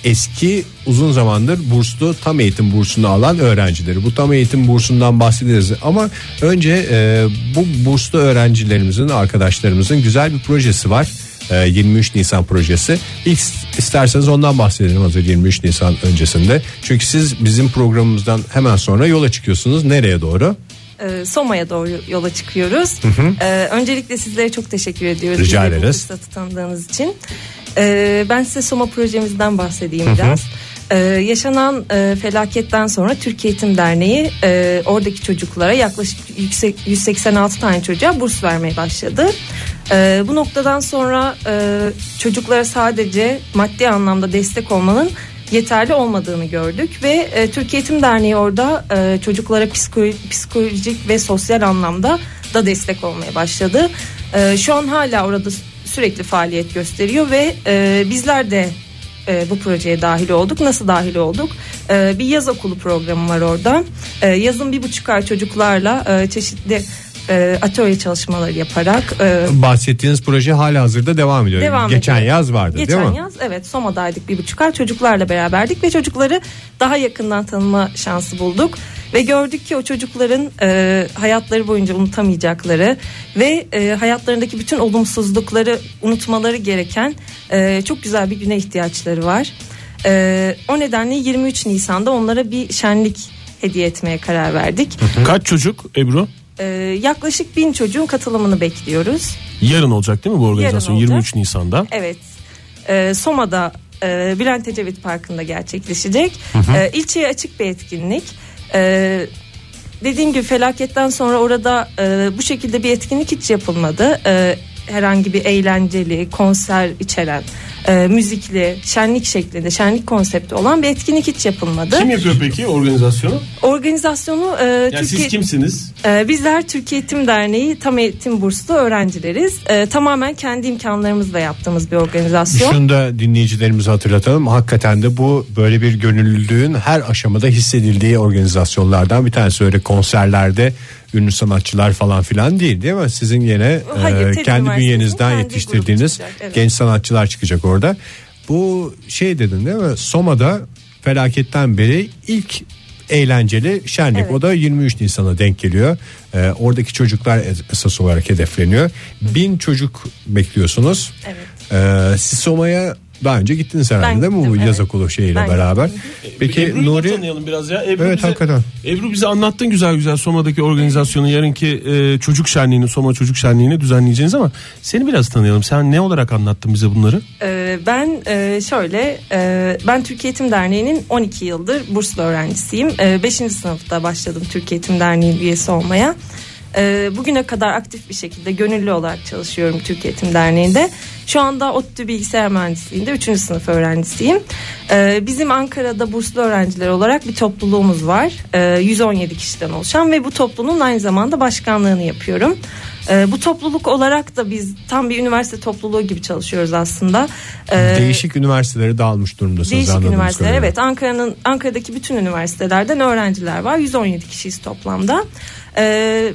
eski uzun zamandır burslu tam eğitim bursunu alan öğrencileri. Bu tam eğitim bursundan bahsederiz ama önce e, bu burslu öğrencilerimizin arkadaşlarımızın güzel bir projesi var. E, 23 Nisan projesi. İlk isterseniz ondan bahsedelim hazır 23 Nisan öncesinde. Çünkü siz bizim programımızdan hemen sonra yola çıkıyorsunuz. Nereye doğru? Ee, Soma'ya doğru yola çıkıyoruz. Ee, öncelikle sizlere çok teşekkür ediyoruz. Rica bize bu ederiz. fırsatı tanıdığınız için. Ee, ben size Soma projemizden bahsedeyim biraz. Ee, yaşanan e, felaketten sonra Türk Eğitim Derneği e, oradaki çocuklara yaklaşık yüksek, 186 tane çocuğa burs vermeye başladı. Ee, bu noktadan sonra e, çocuklara sadece maddi anlamda destek olmanın yeterli olmadığını gördük ve e, Türk Eğitim Derneği orada e, çocuklara psikolo- psikolojik ve sosyal anlamda da destek olmaya başladı. E, şu an hala orada sürekli faaliyet gösteriyor ve e, bizler de e, bu projeye dahil olduk. Nasıl dahil olduk? E, bir yaz okulu programı var orada. E, yazın bir buçuk ay çocuklarla e, çeşitli e, atölye çalışmaları yaparak e, Bahsettiğiniz proje hala hazırda devam ediyor. Devam Geçen ediyor. yaz vardı Geçen değil mi? yaz evet Soma'daydık bir buçuk ay çocuklarla beraberdik ve çocukları daha yakından tanıma şansı bulduk. Ve gördük ki o çocukların e, hayatları boyunca unutamayacakları ve e, hayatlarındaki bütün olumsuzlukları unutmaları gereken e, çok güzel bir güne ihtiyaçları var. E, o nedenle 23 Nisan'da onlara bir şenlik hediye etmeye karar verdik. Kaç çocuk Ebru? E, yaklaşık bin çocuğun katılımını bekliyoruz. Yarın olacak değil mi bu organizasyon? olacak. 23 Nisan'da. Evet. Ee, Soma'da e, Bülent Ecevit Parkı'nda gerçekleşecek. Ee, ilçeye açık bir etkinlik. Ee, dediğim gibi felaketten sonra orada e, bu şekilde bir etkinlik hiç yapılmadı. Ee, herhangi bir eğlenceli, konser içeren, e, müzikli, şenlik şeklinde, şenlik konsepti olan bir etkinlik hiç yapılmadı. Kim yapıyor peki organizasyonu? Organizasyonu e, Yani Türkiye... siz kimsiniz? Ee, bizler Türkiye Eğitim Derneği tam eğitim burslu öğrencileriz. Ee, tamamen kendi imkanlarımızla yaptığımız bir organizasyon. Şunu da dinleyicilerimize hatırlatalım. Hakikaten de bu böyle bir gönüllülüğün her aşamada hissedildiği organizasyonlardan bir tanesi. Öyle konserlerde ünlü sanatçılar falan filan değil değil mi? Sizin yine Hayır, e, kendi bünyenizden kendi yetiştirdiğiniz çıkacak, evet. genç sanatçılar çıkacak orada. Bu şey dedin değil mi? Soma'da felaketten beri ilk eğlenceli şenlik. Evet. O da 23 Nisan'a denk geliyor. Ee, oradaki çocuklar es- esas olarak hedefleniyor. Bin çocuk bekliyorsunuz. Evet. Ee, siz Soma'ya daha önce gittiniz herhalde Ben değil mi bu gittim, yaz evet. okulu şeyiyle Ben beraber? gittim. Peki Ebru'yu Nuri tanıyalım biraz ya. Ebru Evet, bize, hakikaten. Ebru bize anlattın güzel güzel Soma'daki organizasyonu yarınki e, çocuk şenliğini Soma çocuk şenliğini düzenleyeceğiniz ama seni biraz tanıyalım. Sen ne olarak anlattın bize bunları? Ee, ben e, şöyle e, ben Türkiye Eğitim Derneği'nin 12 yıldır burslu öğrencisiyim. 5. sınıfta başladım Türkiye Eğitim Derneği üyesi olmaya. Ee, bugüne kadar aktif bir şekilde gönüllü olarak çalışıyorum Türkiye Eğitim Derneği'nde. Şu anda ODTÜ Bilgisayar Mühendisliği'nde 3. sınıf öğrencisiyim. Ee, bizim Ankara'da burslu öğrenciler olarak bir topluluğumuz var. Ee, 117 kişiden oluşan ve bu topluluğun aynı zamanda başkanlığını yapıyorum. E, bu topluluk olarak da biz tam bir üniversite topluluğu gibi çalışıyoruz aslında. E, Değişik üniversitelere dağılmış durumdasınız. Değişik üniversiteler evet Ankara'nın Ankara'daki bütün üniversitelerden öğrenciler var 117 kişiyiz toplamda. Ee,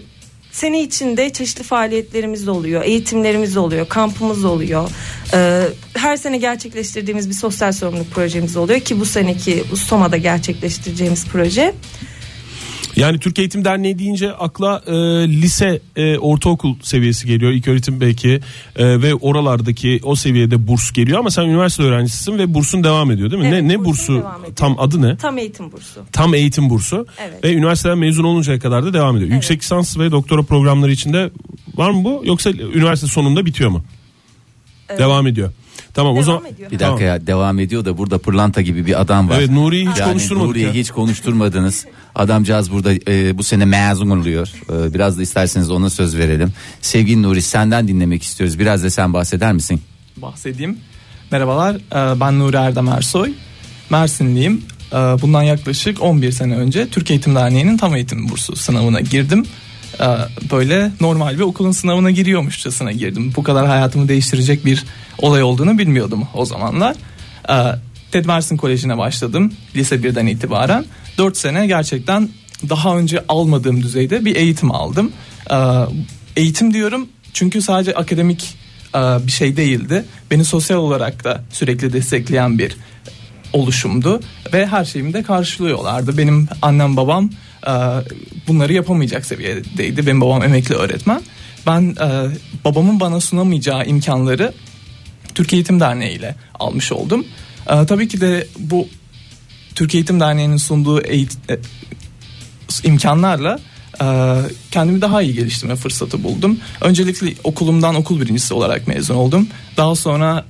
sene içinde çeşitli faaliyetlerimiz de oluyor, eğitimlerimiz de oluyor, kampımız oluyor. Ee, her sene gerçekleştirdiğimiz bir sosyal sorumluluk projemiz oluyor ki bu seneki bu gerçekleştireceğimiz proje. Yani Türk Eğitim Derneği deyince akla e, lise, e, ortaokul seviyesi geliyor. İlk öğretim belki e, ve oralardaki o seviyede burs geliyor ama sen üniversite öğrencisisin ve bursun devam ediyor değil mi? Evet, ne ne bursu? Tam adı ne? Tam eğitim bursu. Tam eğitim bursu. Evet. Ve üniversiteden mezun oluncaya kadar da devam ediyor. Yüksek lisans ve doktora programları içinde var mı bu yoksa üniversite sonunda bitiyor mu? Devam ediyor. Tamam o Devam zaman ediyor. Bir dakika ya devam ediyor da burada pırlanta gibi bir adam var. Evet Nuri'yi hiç yani konuşturmadık Nuri'yi hiç konuşturmadınız. Adamcağız burada e, bu sene mezun oluyor. E, biraz da isterseniz ona söz verelim. Sevgili Nuri senden dinlemek istiyoruz. Biraz da sen bahseder misin? bahsedeyim. Merhabalar e, ben Nuri Erdem Ersoy. Mersinliyim. E, Bundan yaklaşık 11 sene önce Türk Eğitim Derneği'nin tam eğitim bursu sınavına girdim. E, Böyle normal bir okulun sınavına giriyormuşçasına girdim. Bu kadar hayatımı değiştirecek bir olay olduğunu bilmiyordum o zamanlar. E, TED Mersin Koleji'ne başladım lise 1'den itibaren. 4 sene gerçekten daha önce almadığım düzeyde bir eğitim aldım. E, Eğitim diyorum çünkü sadece akademik e, bir şey değildi. Beni sosyal olarak da sürekli destekleyen bir oluşumdu ve her şeyimi de karşılıyorlardı. Benim annem babam bunları yapamayacak seviyedeydi. Benim babam emekli öğretmen. Ben e, babamın bana sunamayacağı imkanları Türk Eğitim Derneği ile almış oldum. E, tabii ki de bu Türk Eğitim Derneği'nin sunduğu eğit- e, imkanlarla e, kendimi daha iyi geliştirme fırsatı buldum. Öncelikle okulumdan okul birincisi olarak mezun oldum. Daha sonra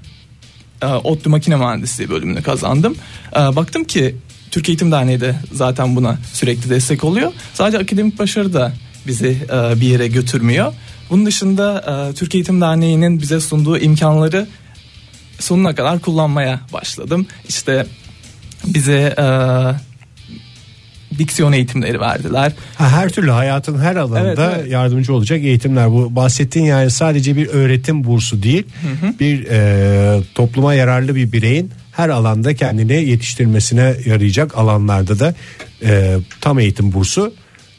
e, ODTÜ Makine Mühendisliği bölümünü kazandım. E, baktım ki Türk Eğitim Derneği de zaten buna sürekli destek oluyor. Sadece akademik başarı da bizi e, bir yere götürmüyor. Bunun dışında e, Türk Eğitim Derneği'nin bize sunduğu imkanları sonuna kadar kullanmaya başladım. İşte bize e, diksiyon eğitimleri verdiler. Ha, her türlü hayatın her alanında Evet, evet. yardımcı olacak eğitimler. Bu bahsettiğin yani sadece bir öğretim bursu değil, bir e, topluma yararlı bir bireyin her alanda kendini yetiştirmesine yarayacak alanlarda da e, tam eğitim bursu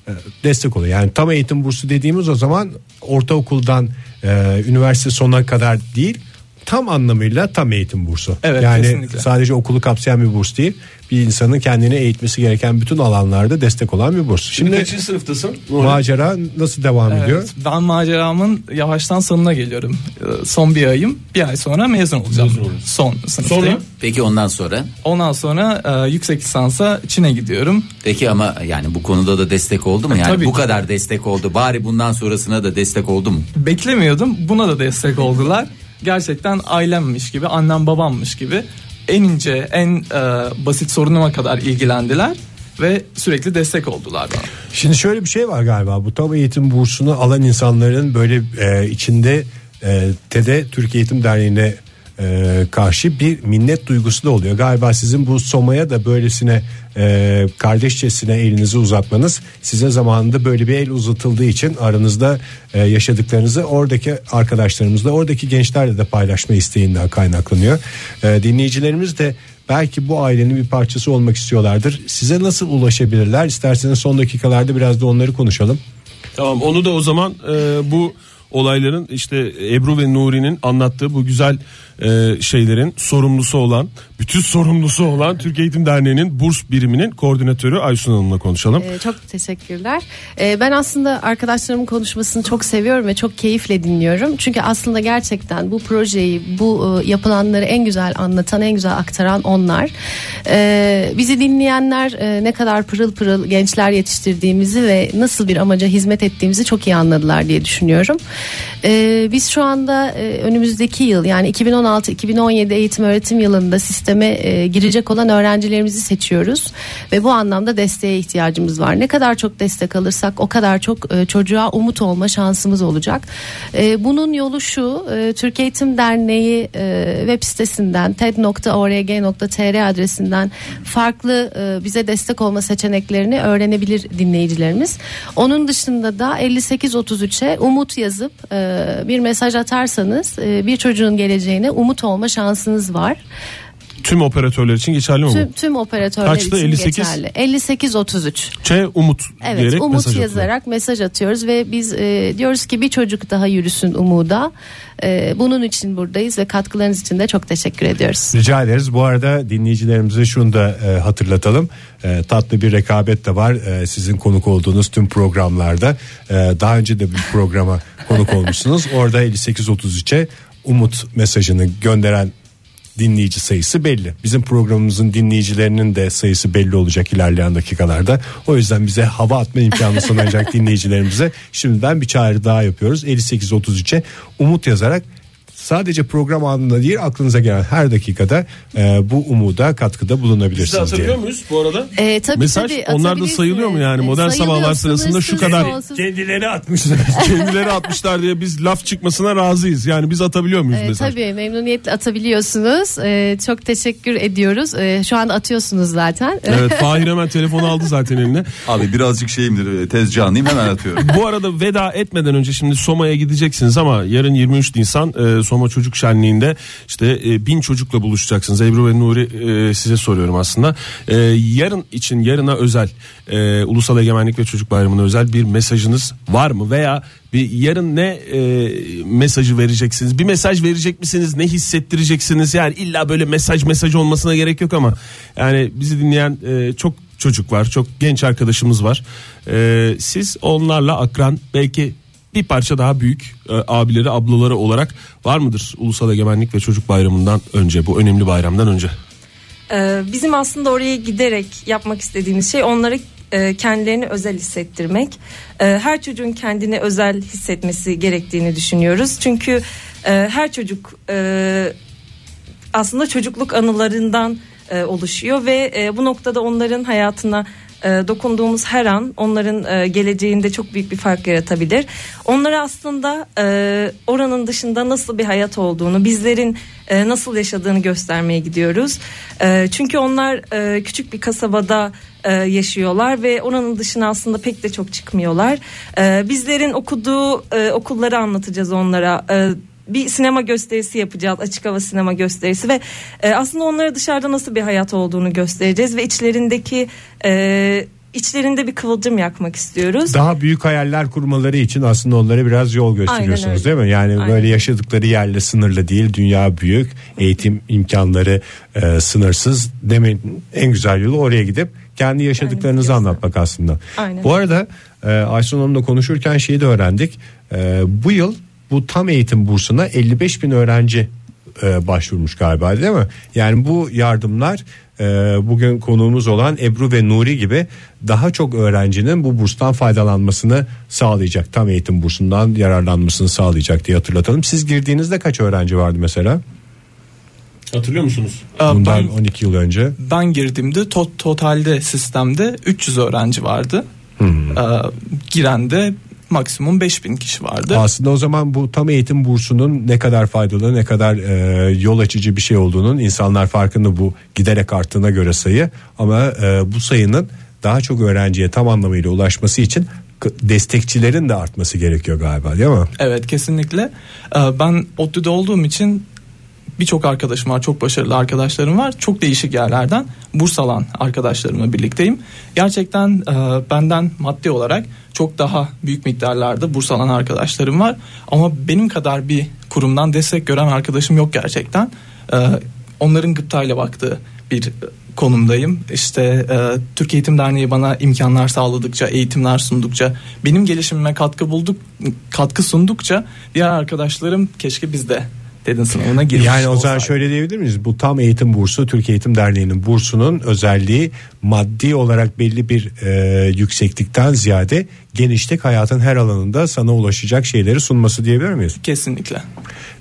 e, destek oluyor. Yani tam eğitim bursu dediğimiz o zaman ortaokuldan e, üniversite sonuna kadar değil tam anlamıyla tam eğitim bursu. Evet, yani kesinlikle. sadece okulu kapsayan bir burs değil. Bir insanın kendini eğitmesi gereken bütün alanlarda destek olan bir burs. Şimdi Şimdi kaçıncı sınıftasın? macera nasıl devam ediyor? Evet, ben maceramın yavaştan sonuna geliyorum. Ee, Son bir ayım, bir ay sonra mezun olacağım. Son sınıftayım. Sonra? Peki ondan sonra? Ondan sonra e, yüksek lisansa Çin'e gidiyorum. Peki ama yani bu konuda da destek oldu mu? Yani Tabii bu ki. kadar destek oldu. Bari bundan sonrasına da destek oldu mu? Beklemiyordum. Buna da destek oldular. Gerçekten ailemmiş gibi, annem babammış gibi en ince, en e, basit sorunuma kadar ilgilendiler ve sürekli destek oldular bana. Şimdi şöyle bir şey var galiba. Bu tam eğitim bursunu alan insanların böyle e, içinde e, TED'e Türk Eğitim Derneği'ne e, karşı bir minnet duygusu da oluyor. Galiba sizin bu Soma'ya da böylesine e, kardeşçesine elinizi uzatmanız size zamanında böyle bir el uzatıldığı için aranızda e, yaşadıklarınızı oradaki arkadaşlarımızla oradaki gençlerle de paylaşma isteğinden kaynaklanıyor. E, dinleyicilerimiz de belki bu ailenin bir parçası olmak istiyorlardır. Size nasıl ulaşabilirler? İsterseniz son dakikalarda biraz da onları konuşalım. Tamam onu da o zaman e, bu olayların işte Ebru ve Nuri'nin anlattığı bu güzel e, şeylerin sorumlusu olan bütün sorumlusu olan Türk Eğitim Derneği'nin burs biriminin koordinatörü Aysun Hanım'la konuşalım. Ee, çok teşekkürler. Ee, ben aslında arkadaşlarımın konuşmasını çok seviyorum ve çok keyifle dinliyorum. Çünkü aslında gerçekten bu projeyi, bu e, yapılanları en güzel anlatan, en güzel aktaran onlar. Ee, bizi dinleyenler e, ne kadar pırıl pırıl gençler yetiştirdiğimizi ve nasıl bir amaca hizmet ettiğimizi çok iyi anladılar diye düşünüyorum. Ee, biz şu anda e, önümüzdeki yıl yani 2016 2016-2017 eğitim öğretim yılında sisteme e, girecek olan öğrencilerimizi seçiyoruz ve bu anlamda desteğe ihtiyacımız var. Ne kadar çok destek alırsak o kadar çok e, çocuğa umut olma şansımız olacak. E, bunun yolu şu e, Türk Eğitim Derneği e, web sitesinden ted.org.tr adresinden farklı e, bize destek olma seçeneklerini öğrenebilir dinleyicilerimiz. Onun dışında da 5833'e umut yazıp e, bir mesaj atarsanız e, bir çocuğun geleceğine umut olma şansınız var. Tüm operatörler için geçerli mi Tüm, bu? tüm operatörler Kaçtı? için 58? geçerli. 5833. Ç Umut Evet diyerek umut mesaj atıyor. yazarak mesaj atıyoruz ve biz e, diyoruz ki bir çocuk daha yürüsün umuda. E, bunun için buradayız ve katkılarınız için de çok teşekkür ediyoruz. Rica ederiz. Bu arada dinleyicilerimize şunu da e, hatırlatalım. E, tatlı bir rekabet de var. E, sizin konuk olduğunuz tüm programlarda. E, daha önce de bir programa konuk olmuşsunuz. Orada 5833'e umut mesajını gönderen dinleyici sayısı belli. Bizim programımızın dinleyicilerinin de sayısı belli olacak ilerleyen dakikalarda. O yüzden bize hava atma imkanı sunacak dinleyicilerimize şimdiden bir çağrı daha yapıyoruz. 5833'e umut yazarak sadece program anında değil aklınıza gelen her dakikada e, bu umuda katkıda Biz de bulunabilirsiniz atabiliyor diye. muyuz bu arada? E, tabii, Mesaj tabii, onlar da sayılıyor mu yani? E, Modern sabahlar sırasında şu kadar. Kendileri atmışlar. kendileri atmışlar diye biz laf çıkmasına razıyız. Yani biz atabiliyor muyuz E, mesaj? tabii memnuniyetle atabiliyorsunuz. E, çok teşekkür ediyoruz. E, şu anda atıyorsunuz zaten. Evet Fahir hemen telefonu aldı zaten eline. Abi birazcık şeyimdir tez canlıyım hemen atıyorum. Bu arada veda etmeden önce şimdi Soma'ya gideceksiniz ama yarın 23 Nisan e, Soma Çocuk Şenliği'nde işte e, bin çocukla buluşacaksınız. Ebru ve Nuri e, size soruyorum aslında. E, yarın için yarına özel e, Ulusal Egemenlik ve Çocuk Bayramı'na özel bir mesajınız var mı? Veya bir yarın ne e, mesajı vereceksiniz? Bir mesaj verecek misiniz? Ne hissettireceksiniz? Yani illa böyle mesaj mesaj olmasına gerek yok ama yani bizi dinleyen e, çok çocuk var. Çok genç arkadaşımız var. E, siz onlarla akran belki bir parça daha büyük e, abileri ablaları olarak var mıdır Ulusal Egemenlik ve Çocuk Bayramı'ndan önce bu önemli bayramdan önce? Ee, bizim aslında oraya giderek yapmak istediğimiz şey onları e, kendilerini özel hissettirmek. Ee, her çocuğun kendini özel hissetmesi gerektiğini düşünüyoruz. Çünkü e, her çocuk e, aslında çocukluk anılarından e, oluşuyor ve e, bu noktada onların hayatına e, dokunduğumuz her an onların e, geleceğinde çok büyük bir fark yaratabilir. Onlara aslında e, oranın dışında nasıl bir hayat olduğunu, bizlerin e, nasıl yaşadığını göstermeye gidiyoruz. Çünkü onlar küçük bir kasabada yaşıyorlar ve oranın dışına aslında pek de çok çıkmıyorlar. Bizlerin okuduğu okulları anlatacağız onlara. Bir sinema gösterisi yapacağız açık hava sinema gösterisi ve e, aslında onlara dışarıda nasıl bir hayat olduğunu göstereceğiz ve içlerindeki e, içlerinde bir kıvılcım yakmak istiyoruz. Daha büyük hayaller kurmaları için aslında onlara biraz yol gösteriyorsunuz değil mi? Yani Aynen. böyle yaşadıkları yerle sınırlı değil. Dünya büyük. Eğitim imkanları e, sınırsız. Demin en güzel yolu oraya gidip kendi yaşadıklarınızı Aynen. anlatmak aslında. Aynen. Bu arada e, Aysun Hanım'la konuşurken şeyi de öğrendik. E, bu yıl bu tam eğitim bursuna 55 bin öğrenci e, başvurmuş galiba değil mi? Yani bu yardımlar e, bugün konuğumuz olan Ebru ve Nuri gibi daha çok öğrencinin bu burstan faydalanmasını sağlayacak. Tam eğitim bursundan yararlanmasını sağlayacak diye hatırlatalım. Siz girdiğinizde kaç öğrenci vardı mesela? Hatırlıyor musunuz? Bundan ben, 12 yıl önce. ben girdiğimde to- totalde sistemde 300 öğrenci vardı. Hmm. Ee, giren de maksimum 5000 kişi vardı. Aslında o zaman bu tam eğitim bursunun ne kadar faydalı ne kadar e, yol açıcı bir şey olduğunun insanlar farkında bu giderek arttığına göre sayı ama e, bu sayının daha çok öğrenciye tam anlamıyla ulaşması için destekçilerin de artması gerekiyor galiba değil mi? Evet kesinlikle. Ee, ben ODTÜ'de olduğum için birçok arkadaşım var, çok başarılı arkadaşlarım var. Çok değişik yerlerden burs alan arkadaşlarımla birlikteyim. Gerçekten e, benden maddi olarak çok daha büyük miktarlarda burs alan arkadaşlarım var. Ama benim kadar bir kurumdan destek gören arkadaşım yok gerçekten. E, onların gıptayla baktığı bir konumdayım. İşte e, Türk Eğitim Derneği bana imkanlar sağladıkça, eğitimler sundukça, benim gelişimime katkı bulduk, katkı sundukça diğer arkadaşlarım keşke biz de TED'in sınavına girmiş Yani o zaman şöyle diyebilir miyiz? Bu tam eğitim bursu Türkiye Eğitim Derneği'nin bursunun özelliği maddi olarak belli bir e, yükseklikten ziyade genişlik hayatın her alanında sana ulaşacak şeyleri sunması diyebilir miyiz? Kesinlikle.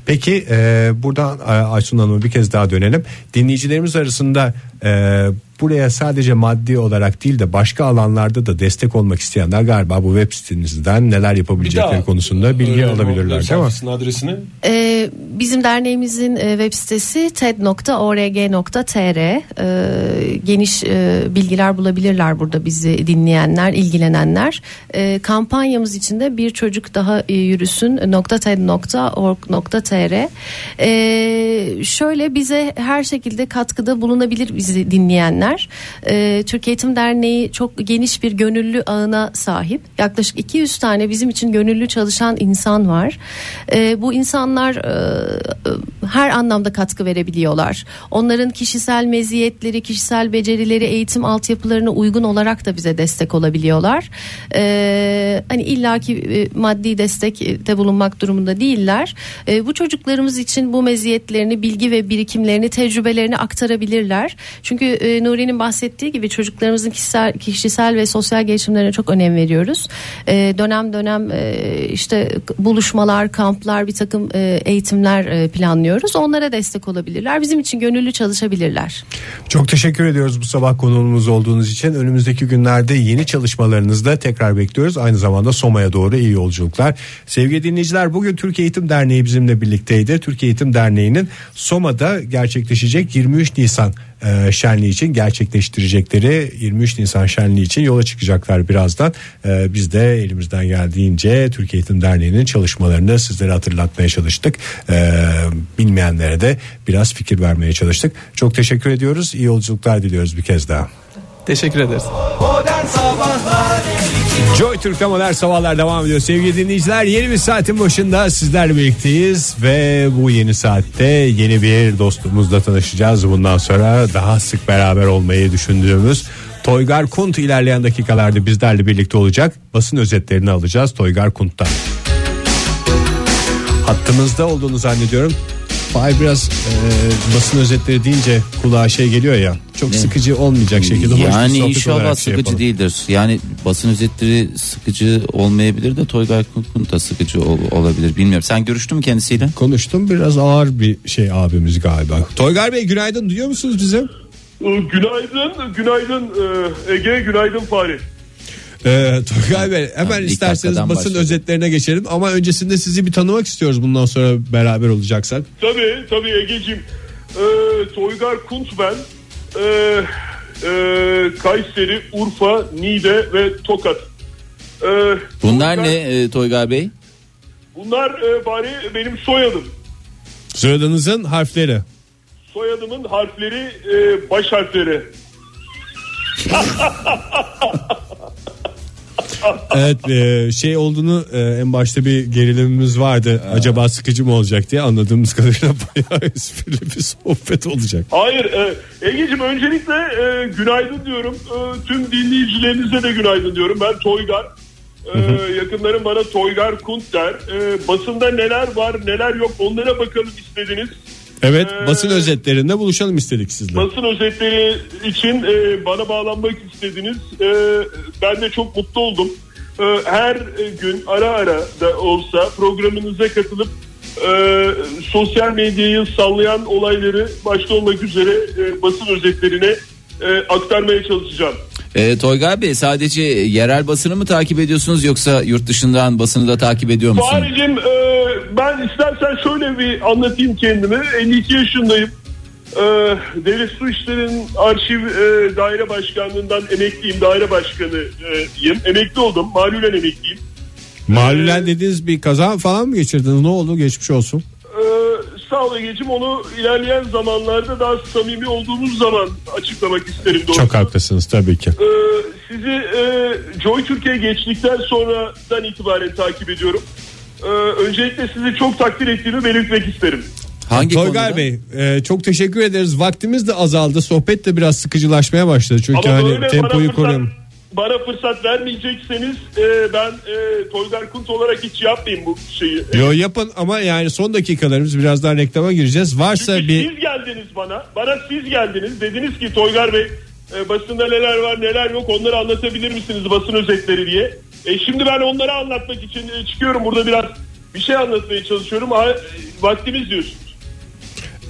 Peki e, buradan e, Aysun Hanım'a bir kez daha dönelim. Dinleyicilerimiz arasında e, buraya sadece maddi olarak değil de başka alanlarda da destek olmak isteyenler galiba bu web sitenizden neler yapabilecekleri konusunda bilgi öğrenim alabilirler değil mi? adresini Ee, bizim derneğimizin e, web sitesi ted.org.tr Ee, geniş e, bilgiler bulabilirler burada bizi dinleyenler, ilgilenenler. Ee, kampanyamız içinde bir çocuk daha e, .ted.org.tr Ee, şöyle bize her şekilde katkıda bulunabilir bizi dinleyenler. Ee, Türkiye Eğitim Derneği çok geniş bir gönüllü ağına sahip. Yaklaşık 200 tane bizim için gönüllü çalışan insan var. Ee, bu insanlar e, her anlamda katkı verebiliyorlar. Onların kişisel meziyetleri, kişisel becerileri, eğitim altyapılarına uygun olarak da bize destek olabiliyorlar. Ee, hani illaki e, maddi destekte bulunmak durumunda değiller. Ee, bu çocuklarımız için bu meziyetlerini, bilgi ve birikimlerini, tecrübelerini aktarabilirler. Çünkü e, Nuri'nin bahsettiği gibi çocuklarımızın kişisel, kişisel ve sosyal gelişimlerine çok önem veriyoruz. Ee, dönem dönem e, işte buluşmalar, kamplar, bir takım e, eğitimler e, planlıyoruz. Onlara destek olabilirler. Bizim için gönüllü çalışabilirler. Çok teşekkür ediyoruz bu sabah konuğumuz olduğunuz için. Önümüzdeki günlerde yeni çalışmalarınızda tekrar bekliyoruz. Aynı zamanda Soma'ya doğru iyi yolculuklar. Sevgili dinleyiciler bugün Türkiye Eğitim Derneği bizimle birlikteydi. Türkiye Eğitim Derneği'nin Soma'da gerçekleşecek 23 Nisan e, şenliği için gerçekleştirecekleri 23 Nisan şenliği için yola çıkacaklar birazdan. E, biz de elimizden geldiğince Türkiye Eğitim Derneği'nin çalışmalarını sizlere hatırlatmaya çalıştık. E, bilmeyenlere de biraz fikir vermeye çalıştık. Çok teşekkür ediyoruz. İyi yolculuklar diliyoruz bir kez daha. Teşekkür ederiz. Joy Türk'te modern sabahlar devam ediyor sevgili dinleyiciler. Yeni bir saatin başında sizlerle birlikteyiz ve bu yeni saatte yeni bir dostumuzla tanışacağız. Bundan sonra daha sık beraber olmayı düşündüğümüz Toygar Kunt ilerleyen dakikalarda bizlerle birlikte olacak. Basın özetlerini alacağız Toygar Kunt'tan. Hattımızda olduğunu zannediyorum. Fahir biraz e, basın özetleri deyince kulağa şey geliyor ya. Çok sıkıcı olmayacak şekilde. Yani inşallah şey sıkıcı yapalım. değildir. Yani basın özetleri sıkıcı olmayabilir de Toygar Kunkun da sıkıcı ol- olabilir. Bilmiyorum. Sen görüştün mü kendisiyle? Konuştum biraz ağır bir şey abimiz galiba. Toygar Bey günaydın duyuyor musunuz bizi? Ee, Günaydın, günaydın e, Ege, günaydın Fahri. Ee, Toygar Bey hemen ilk isterseniz basın başladı. özetlerine geçelim ama öncesinde sizi bir tanımak istiyoruz bundan sonra beraber olacaksak. Tabii, tabii Ege'cim. Ee, Toygar Kunt ben. Ee, e, Kayseri, Urfa, Niğde ve Tokat. Ee, Bunlar Toygar- ne e, Toygar Bey? Bunlar e, bari benim soyadım. Soyadınızın harfleri. Soyadımın harfleri, e, baş harfleri. Evet e, şey olduğunu e, en başta bir gerilimimiz vardı. Acaba sıkıcı mı olacak diye anladığımız kadarıyla bayağı esprili bir sohbet olacak. Hayır, e, Ege'cim öncelikle e, günaydın diyorum. E, tüm dinleyicilerinize de günaydın diyorum. Ben Toygar. E, yakınlarım bana Toygar Kunt der. Basında neler var neler yok onlara bakalım istediniz. Evet basın özetlerinde buluşalım istedik sizle. Basın özetleri için e, bana bağlanmak istediniz. E, ben de çok mutlu oldum. E, her gün ara ara da olsa programınıza katılıp e, sosyal medyayı sallayan olayları başta olmak üzere e, basın özetlerine e, aktarmaya çalışacağım. E, Toygar Bey sadece yerel basını mı takip ediyorsunuz yoksa yurt dışından basını da takip ediyor musunuz? Fahri'cim e, ben istersen şöyle bir anlatayım kendimi. 52 yaşındayım. E, Devlet Su İşleri'nin arşiv e, daire başkanlığından emekliyim. Daire başkanıyım. Emekli oldum. Malulen emekliyim. Malulen dediğiniz bir kaza falan mı geçirdiniz? Ne oldu? Geçmiş olsun. E, sağ ol Ege'cim onu ilerleyen zamanlarda daha samimi olduğumuz zaman açıklamak isterim. doğrusu. Çok haklısınız tabii ki. Ee, sizi e, Joy Türkiye geçtikten sonradan itibaren takip ediyorum. Ee, öncelikle sizi çok takdir ettiğimi belirtmek isterim. Hangi Toygar konuda? Bey e, çok teşekkür ederiz. Vaktimiz de azaldı. Sohbet de biraz sıkıcılaşmaya başladı. Çünkü Ama hani tempoyu koruyalım. Bana fırsat vermeyecekseniz e, ben e, Toygar Kunt olarak hiç yapmayayım bu şeyi. Yo yapın ama yani son dakikalarımız birazdan reklama gireceğiz. Varsa Çünkü bir siz geldiniz bana. Bana siz geldiniz. Dediniz ki Toygar Bey e, basında neler var neler yok onları anlatabilir misiniz basın özetleri diye. E, şimdi ben onları anlatmak için e, çıkıyorum burada biraz bir şey anlatmaya çalışıyorum. Ha, e, vaktimiz diyorsunuz.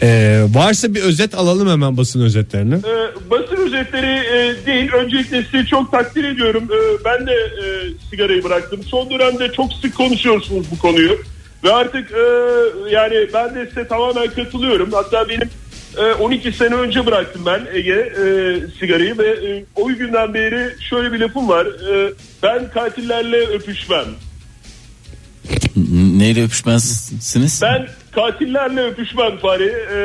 E, varsa bir özet alalım hemen basın özetlerini. E, basın özetleri e, değil. Öncelikle sizi çok takdir ediyorum. E, ben de e, sigarayı bıraktım. Son dönemde çok sık konuşuyorsunuz bu konuyu. Ve artık e, yani ben de size tamamen katılıyorum. Hatta benim e, 12 sene önce bıraktım ben Ege e, sigarayı ve e, o günden beri şöyle bir lafım var. E, ben katillerle öpüşmem. Neyle öpüşmezsiniz? Ben katillerle öpüşmem Fahri. Ee,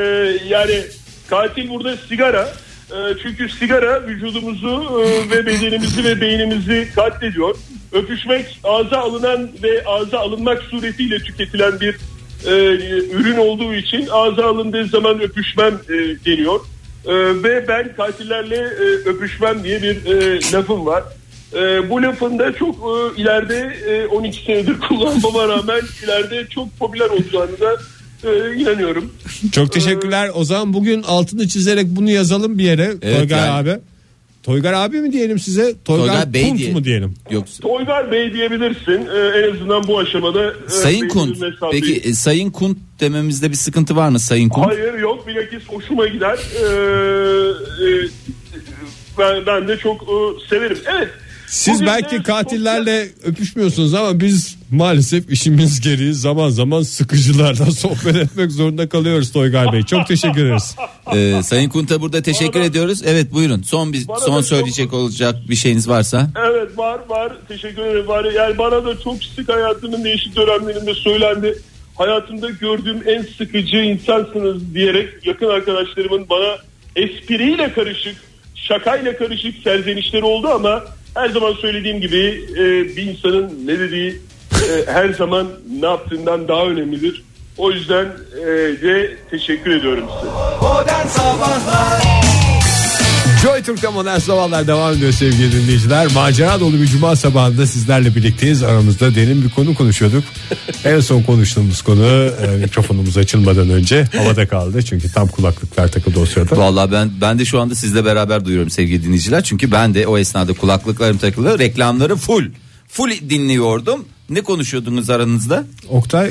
yani katil burada sigara. Ee, çünkü sigara vücudumuzu e, ve bedenimizi ve beynimizi katlediyor. Öpüşmek ağza alınan ve ağza alınmak suretiyle tüketilen bir e, ürün olduğu için ağza alındığı zaman öpüşmem e, deniyor. E, ve ben katillerle e, öpüşmem diye bir e, lafım var. E, bu lafın da çok e, ileride e, 12 senedir kullanmama rağmen ileride çok popüler olacağını da e, inanıyorum. Çok teşekkürler. O zaman bugün altını çizerek bunu yazalım bir yere. Evet, Toygar yani- abi. Toygar abi mi diyelim size? Toygar, Toygar Bey Kunt diye- mu diyelim? Yok. Toygar Bey diyebilirsin. E, en azından bu aşamada. e, Sayın Kunt. Peki e, Sayın Kunt dememizde bir sıkıntı var mı Sayın Kunt? Hayır yok bilakis hoşuma gider. E, e, ben, ben de çok e, severim. Evet. Siz Bugün belki de katillerle öpüşmüyorsunuz ama biz maalesef işimiz gereği zaman zaman sıkıcılarla sohbet etmek zorunda kalıyoruz Toygar Bey. Çok teşekkür ederiz. Ee, Sayın Kunt'a burada teşekkür Bana- ediyoruz. Evet buyurun. Son bir Bana son söyleyecek çok- olacak bir şeyiniz varsa. Evet var var teşekkür ederim var. Yani bana da çok sık hayatımın değişik dönemlerinde söylendi. Hayatımda gördüğüm en sıkıcı insansınız diyerek yakın arkadaşlarımın bana espriyle karışık, şakayla karışık serzenişleri oldu ama her zaman söylediğim gibi e, bir insanın ne dediği e, her zaman ne yaptığından daha önemlidir. O yüzden e, de teşekkür ediyorum size. Joy Türk'te modern sabahlar devam ediyor sevgili dinleyiciler. Macera dolu bir cuma sabahında sizlerle birlikteyiz. Aramızda derin bir konu konuşuyorduk. en son konuştuğumuz konu e, mikrofonumuz açılmadan önce havada kaldı. Çünkü tam kulaklıklar takıldı o sırada. Vallahi ben ben de şu anda sizle beraber duyuyorum sevgili dinleyiciler. Çünkü ben de o esnada kulaklıklarım takılı, reklamları full. Full dinliyordum. Ne konuşuyordunuz aranızda? Oktay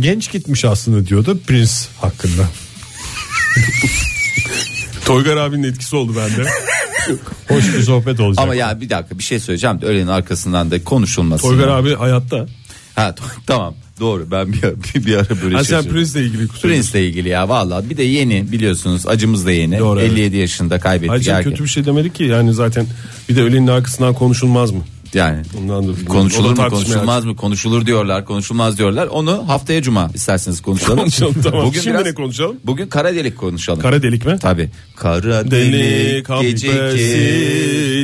genç gitmiş aslında diyordu Prince hakkında. Toygar abinin etkisi oldu bende. Hoş bir sohbet olacak. Ama ya bir dakika bir şey söyleyeceğim. Öğlenin arkasından da konuşulmasın. Toygar ya. abi hayatta. Ha to- tamam doğru ben bir, bir, bir ara böyle Ha sen şaşırdım. Prince'le ilgili kusura Prince'le ilgili ya vallahi bir de yeni biliyorsunuz acımız da yeni. Doğru, evet. 57 yaşında kaybettik Ayrıca erken. kötü bir şey demedik ki yani zaten bir de ölenin arkasından konuşulmaz mı? Yani Ondan da konuşulur mu konuşulmaz mı konuşulur diyorlar konuşulmaz diyorlar onu haftaya cuma isterseniz konuşalım. Konuşalım, tamam. Bugün Şimdi biraz- ne konuşalım? Bugün kara delik konuşalım. Kara delik mi? Tabi. Kara Delik delik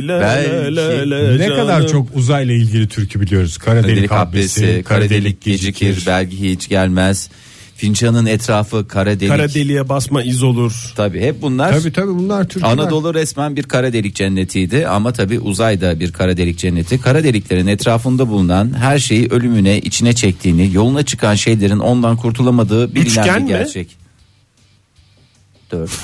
la Belki. ne kadar çok uzayla ilgili türkü biliyoruz. Kara delik delik habbesi, kara delik gecikir, belki hiç gelmez. Fincanın etrafı kara delik. Kara deliğe basma iz olur. Tabii hep bunlar. Tabii tabii bunlar türküler. Anadolu resmen bir kara delik cennetiydi ama tabi uzayda bir kara delik cenneti. Kara deliklerin etrafında bulunan her şeyi ölümüne içine çektiğini, yoluna çıkan şeylerin ondan kurtulamadığı bilinen Üçgen bir mi? gerçek. Dört.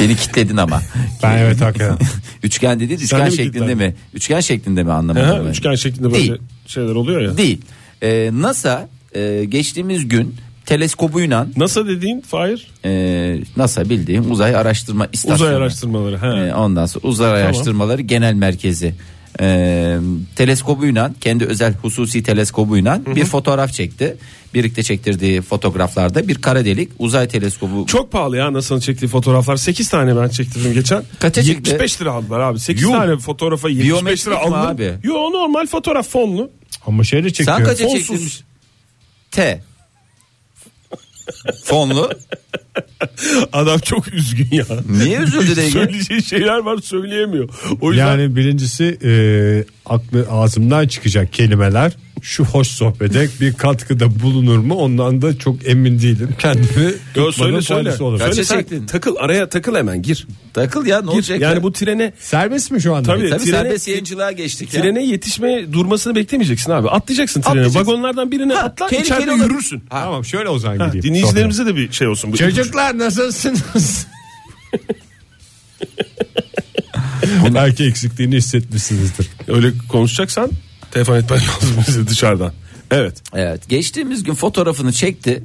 Beni kitledin ama. Ben evet hakikaten. Üçgen dedi üçgen de mi şeklinde mi? Üçgen şeklinde mi anlamadım. Aha, üçgen şeklinde böyle Değil. şeyler oluyor ya. Değil. Ee, NASA e, geçtiğimiz gün teleskobuyla NASA dediğin Fahir e, NASA bildiğim uzay araştırma istasyonu. uzay araştırmaları. Ha. Ee, ondan sonra uzay araştırmaları genel merkezi e, teleskobuyla kendi özel hususi teleskobuyla bir fotoğraf çekti. Birlikte çektirdiği fotoğraflarda bir kara delik uzay teleskobu Çok pahalı ya NASA'nın çektiği fotoğraflar. 8 tane ben çektirdim geçen. Kaça çıktı? 75 lira aldılar abi. 8 Yuh. tane fotoğrafa 75 Biyometrik lira alınır. abi? Yo normal fotoğraf fonlu. Ama şeyle çekiyor. Sen kaça Fonsuz. çektin? T. Fonlu. Adam çok üzgün ya. Niye üzüldü Ege? Söyleyeceği şeyler var söyleyemiyor. O yüzden Yani birincisi e, aklı ağzımdan çıkacak kelimeler şu hoş sohbete bir katkıda bulunur mu ondan da çok emin değilim. Kendimi Yo, söyle söyle. olur. Söyle Kaça sen çektin? takıl araya takıl hemen gir. Takıl ya ne Gir. olacak Yani ya? bu trene Serbest mi şu anda? Tabii. Tabii trene- serbest yayıncılığa geçtik ya. trene yetişme durmasını beklemeyeceksin abi. Atlayacaksın trene. Atlayacaksın. Vagonlardan birine Ha, atla tehlikeli içeride yürürsün. Ha. Tamam şöyle o zaman Ha, gideyim. dinleyicilerimize de bir şey olsun. bu. Çocuklar nasılsınız? Belki eksikliğini hissetmişsinizdir. Öyle konuşacaksan telefon etmen lazım bize dışarıdan. Evet. Evet geçtiğimiz gün fotoğrafını çekti.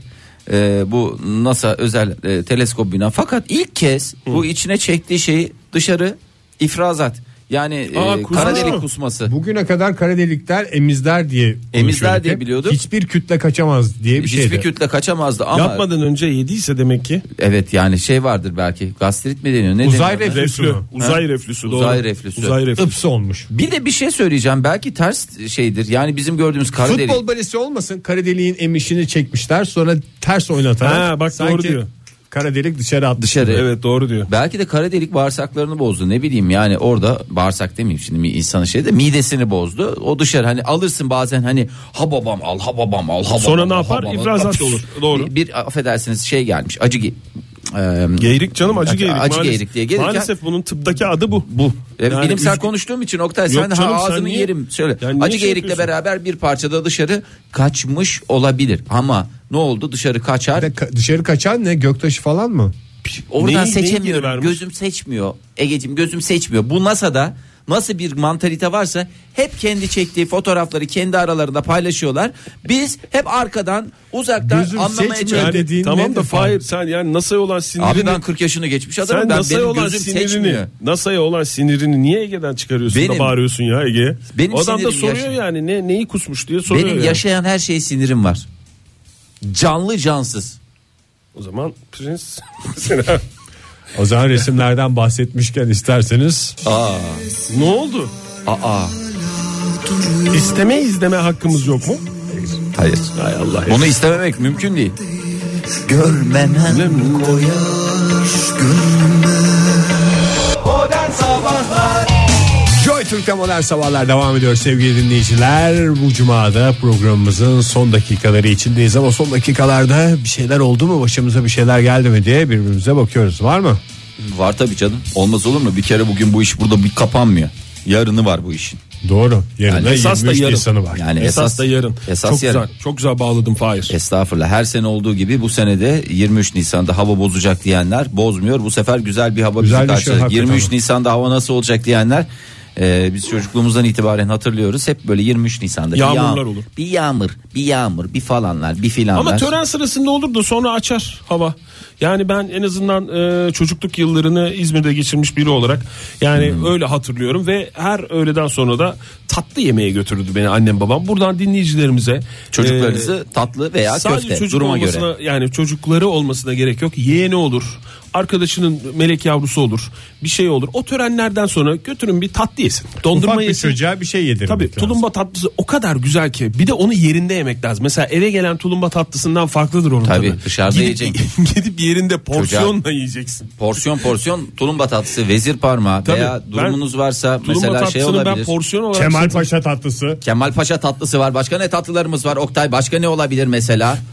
Ee, bu NASA özel e, teleskop bina. Fakat ilk kez bu içine çektiği şeyi dışarı ifrazat. Yani e, Aa, kusmuş kara delik kusması. Bugüne kadar kara delikler emizler diye Emizler konuşuyorduk diye biliyorduk. Hiçbir kütle kaçamaz diye bir Hiçbir şeydi. kütle kaçamazdı ama Yapmadan önce yediyse demek ki evet yani şey vardır belki gastrit mi deniyor ne Uzay deniyor? reflüsü reflü. Uzay reflüsü. Uzay doğru. reflüsü. Uzay reflüsü. Ipsı olmuş. Bir de bir şey söyleyeceğim belki ters şeydir yani bizim gördüğümüz kara delik. Futbol balesi olmasın kara deliğin emişini çekmişler sonra ters oynatarak. Ha, bak doğru sanki diyor. Kara delik dışarı atmış. Dışarı. Evet doğru diyor. Belki de kara delik bağırsaklarını bozdu ne bileyim yani orada bağırsak demeyeyim şimdi insanın şeyde midesini bozdu. O dışarı hani alırsın bazen hani ha babam al ha babam al ha babam Sonra al, ne yapar? İfrazat olur. Doğru. Bir, bir affedersiniz şey gelmiş acı ge- Eee, Geğirik canım acı Acı- geğirik. acı maalesef. geğirik diye gelirken- Maalesef bunun tıptaki adı bu. bu. Evet, Yani bilimsel üzgün- konuştuğum için Oktay Yok sen canım, ha, sen ağzını niye- yerim söyle. Yani niye acı şey geğirikle yapıyorsun? beraber bir parçada dışarı kaçmış olabilir ama ne oldu dışarı kaçar. Ka- dışarı kaçan ne göktaşı falan mı? Oradan Neyi- neyi seçemiyorum. vermiş? gözüm seçmiyor. Egeciğim gözüm seçmiyor. Bu NASA'da nasıl bir mantalite varsa hep kendi çektiği fotoğrafları kendi aralarında paylaşıyorlar. Biz hep arkadan uzaktan Gözüm anlamaya çalışıyoruz. dediğin tamam da Fahir? Sen yani NASA'ya olan sinirini Abi ben 40 yaşını geçmiş adamım. sen Ben NASA'ya benim olan gözüm sinirini seçmiyor. NASA'ya olan sinirini niye Ege'den çıkarıyorsun Benim- da bağırıyorsun ya Ege? Benim o adam da soruyor yaşa- yani ne neyi kusmuş diye soruyor Benim yani. yaşayan her şeye sinirim var. Canlı cansız. O zaman Prens mesela O zaman resimlerden bahsetmişken isterseniz ne oldu? Aa. İsteme izleme hakkımız yok mu? Hayır. Hay Allah. Bunu istememek mümkün değil. Görmemem Joy Türk'te modern sabahlar devam ediyor sevgili dinleyiciler. Bu cumada programımızın son dakikaları içindeyiz ama son dakikalarda bir şeyler oldu mu başımıza bir şeyler geldi mi diye birbirimize bakıyoruz. Var mı? Var tabii canım. Olmaz olur mu? Bir kere bugün bu iş burada bir kapanmıyor. Yarını var bu işin. Doğru. Yarın Yani da esas da 23 yarın. Nisan'ı var. Yani Esas, esas, da yarın. Esas çok yarın. güzel. Çok güzel bağladım Fahir. Estağfurullah. Her sene olduğu gibi bu senede 23 Nisan'da hava bozacak diyenler bozmuyor. Bu sefer güzel bir hava Güzel bizi şey karşıladı. hakikaten 23 ama. Nisan'da hava nasıl olacak diyenler e, biz çocukluğumuzdan itibaren hatırlıyoruz. Hep böyle 23 Nisan'da Yağmurlar bir yağ- olur. Bir yağmur, bir yağmur, bir falanlar, bir filanlar. Ama tören sırasında olur da sonra açar hava. Yani ben en azından e, çocukluk yıllarını İzmir'de geçirmiş biri olarak yani Hmm. öyle hatırlıyorum ve her öğleden sonra da tatlı yemeğe götürürdü beni annem babam. Buradan dinleyicilerimize Çocuklarınızı tatlı veya e, sadece köfte çocuk duruma olmasına göre. yani çocukları olmasına gerek yok. Yeğeni olur. Arkadaşının melek yavrusu olur. Bir şey olur. O törenlerden sonra götürün bir tatlı yesin. Dondurma Ufak bir yesin. çocuğa bir şey yedirmek Tabii lazım. tulumba tatlısı o kadar güzel ki bir de onu yerinde yemek lazım. Mesela eve gelen tulumba tatlısından farklıdır onun Tabii, tadı. dışarıda gidip, yiyeceksin. gidip yerinde porsiyonla yiyeceksin. Porsiyon porsiyon tulumba tatlısı, vezir parmağı Tabii, veya ben durumunuz varsa mesela şey tatlısını ben olabilir. porsiyon olarak Kemal satın- Paşa tatlısı. Kemal Paşa tatlısı var. Başka ne tatlılarımız var? Oktay başka ne olabilir mesela?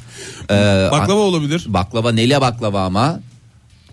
Ee, baklava olabilir. Baklava neli baklava ama?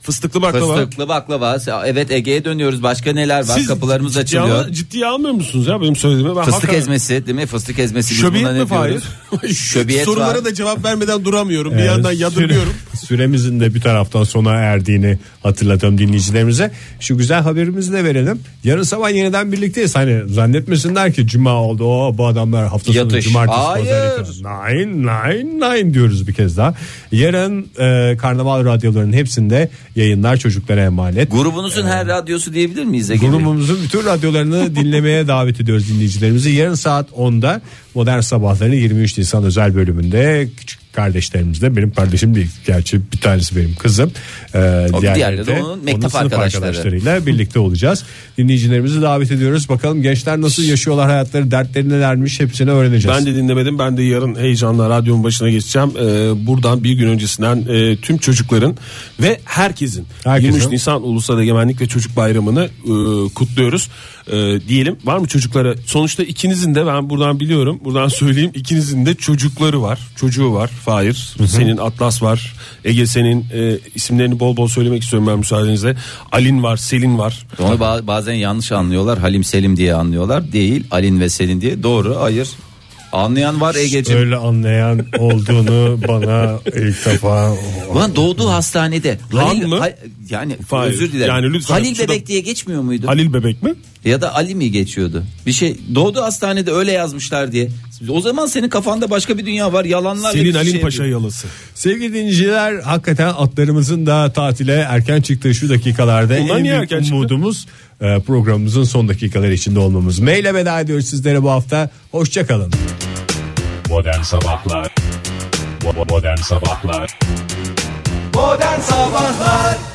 Fıstıklı baklava. Fıstıklı baklava. Evet Ege'ye dönüyoruz. Başka neler var? Siz Kapılarımız ciddiye açılıyor. al- ciddiye almıyor musunuz ya benim söylediğimi? Ben Fıstık hakikaten- ezmesi değil mi? Fıstık ezmesi. Biz Şöbiyet mi? Fahir? Şöbiyet Sorulara var. da cevap vermeden duramıyorum. Bir Ee, yandan süre- yadırgıyorum. Süremizin de bir taraftan sona erdiğini hatırlatalım dinleyicilerimize. Şu güzel haberimizi de verelim. Yarın sabah yeniden birlikteyiz. Hani zannetmesinler ki cuma oldu. O bu adamlar hafta sonu Yatış. cumartesi Hayır. pazar Nine nine nine diyoruz bir kez daha. Yarın e, karnaval radyolarının hepsinde yayınlar çocuklara emanet. Grubunuzun her radyosu diyebilir miyiz Ege? Grubumuzun bütün radyolarını dinlemeye davet ediyoruz dinleyicilerimizi. Yarın saat 10'da Modern Sabahların 23 Nisan özel bölümünde küçük kardeşlerimiz de benim kardeşim değil. Gerçi bir tanesi benim kızım. Ee, O diğerleri de onun mektep sınıf arkadaşları. arkadaşlarıyla birlikte olacağız. Dinleyicilerimizi davet ediyoruz. Bakalım gençler nasıl yaşıyorlar hayatları, dertleri nelermiş hepsini öğreneceğiz. Ben de dinlemedim. Ben de yarın heyecanla radyonun başına geçeceğim. Ee, buradan bir gün öncesinden e, tüm çocukların ve herkesin, Herkesin. 23 Nisan Ulusal Egemenlik ve Çocuk Bayramı'nı e, kutluyoruz. E, diyelim var mı çocuklara? Sonuçta ikinizin de ben buradan biliyorum buradan söyleyeyim ikinizin de çocukları var. Çocuğu var. Fahir. Senin Atlas var. Ege senin e, isimlerini bol bol söylemek istiyorum ben müsaadenizle. Alin var, Selin var. Onu ba- bazen yanlış anlıyorlar. Halim Selim diye anlıyorlar. Değil. Alin ve Selin diye. Doğru. Hayır. Anlayan var Ege'ciğim. Öyle anlayan olduğunu bana ilk defa Ulan doğduğu hastanede. Lan mı? Ha- yani Hayır. özür dilerim. Yani lütfen Halil şurada- bebek diye geçmiyor muydu? Halil bebek mi? Ya da Ali mi geçiyordu? Bir şey doğdu hastanede öyle yazmışlar diye. O zaman senin kafanda başka bir dünya var. Yalanlarla Selin bir Alin şey Paşa yapıyor. yalası. Sevgili dinleyiciler hakikaten atlarımızın da tatile erken çıktığı şu dakikalarda Bunlar en niye büyük erken çıktı? umudumuz e, programımızın son dakikaları içinde olmamız. Maile veda ediyoruz sizlere bu hafta. Hoşçakalın. Modern Sabahlar Modern Sabahlar Modern Sabahlar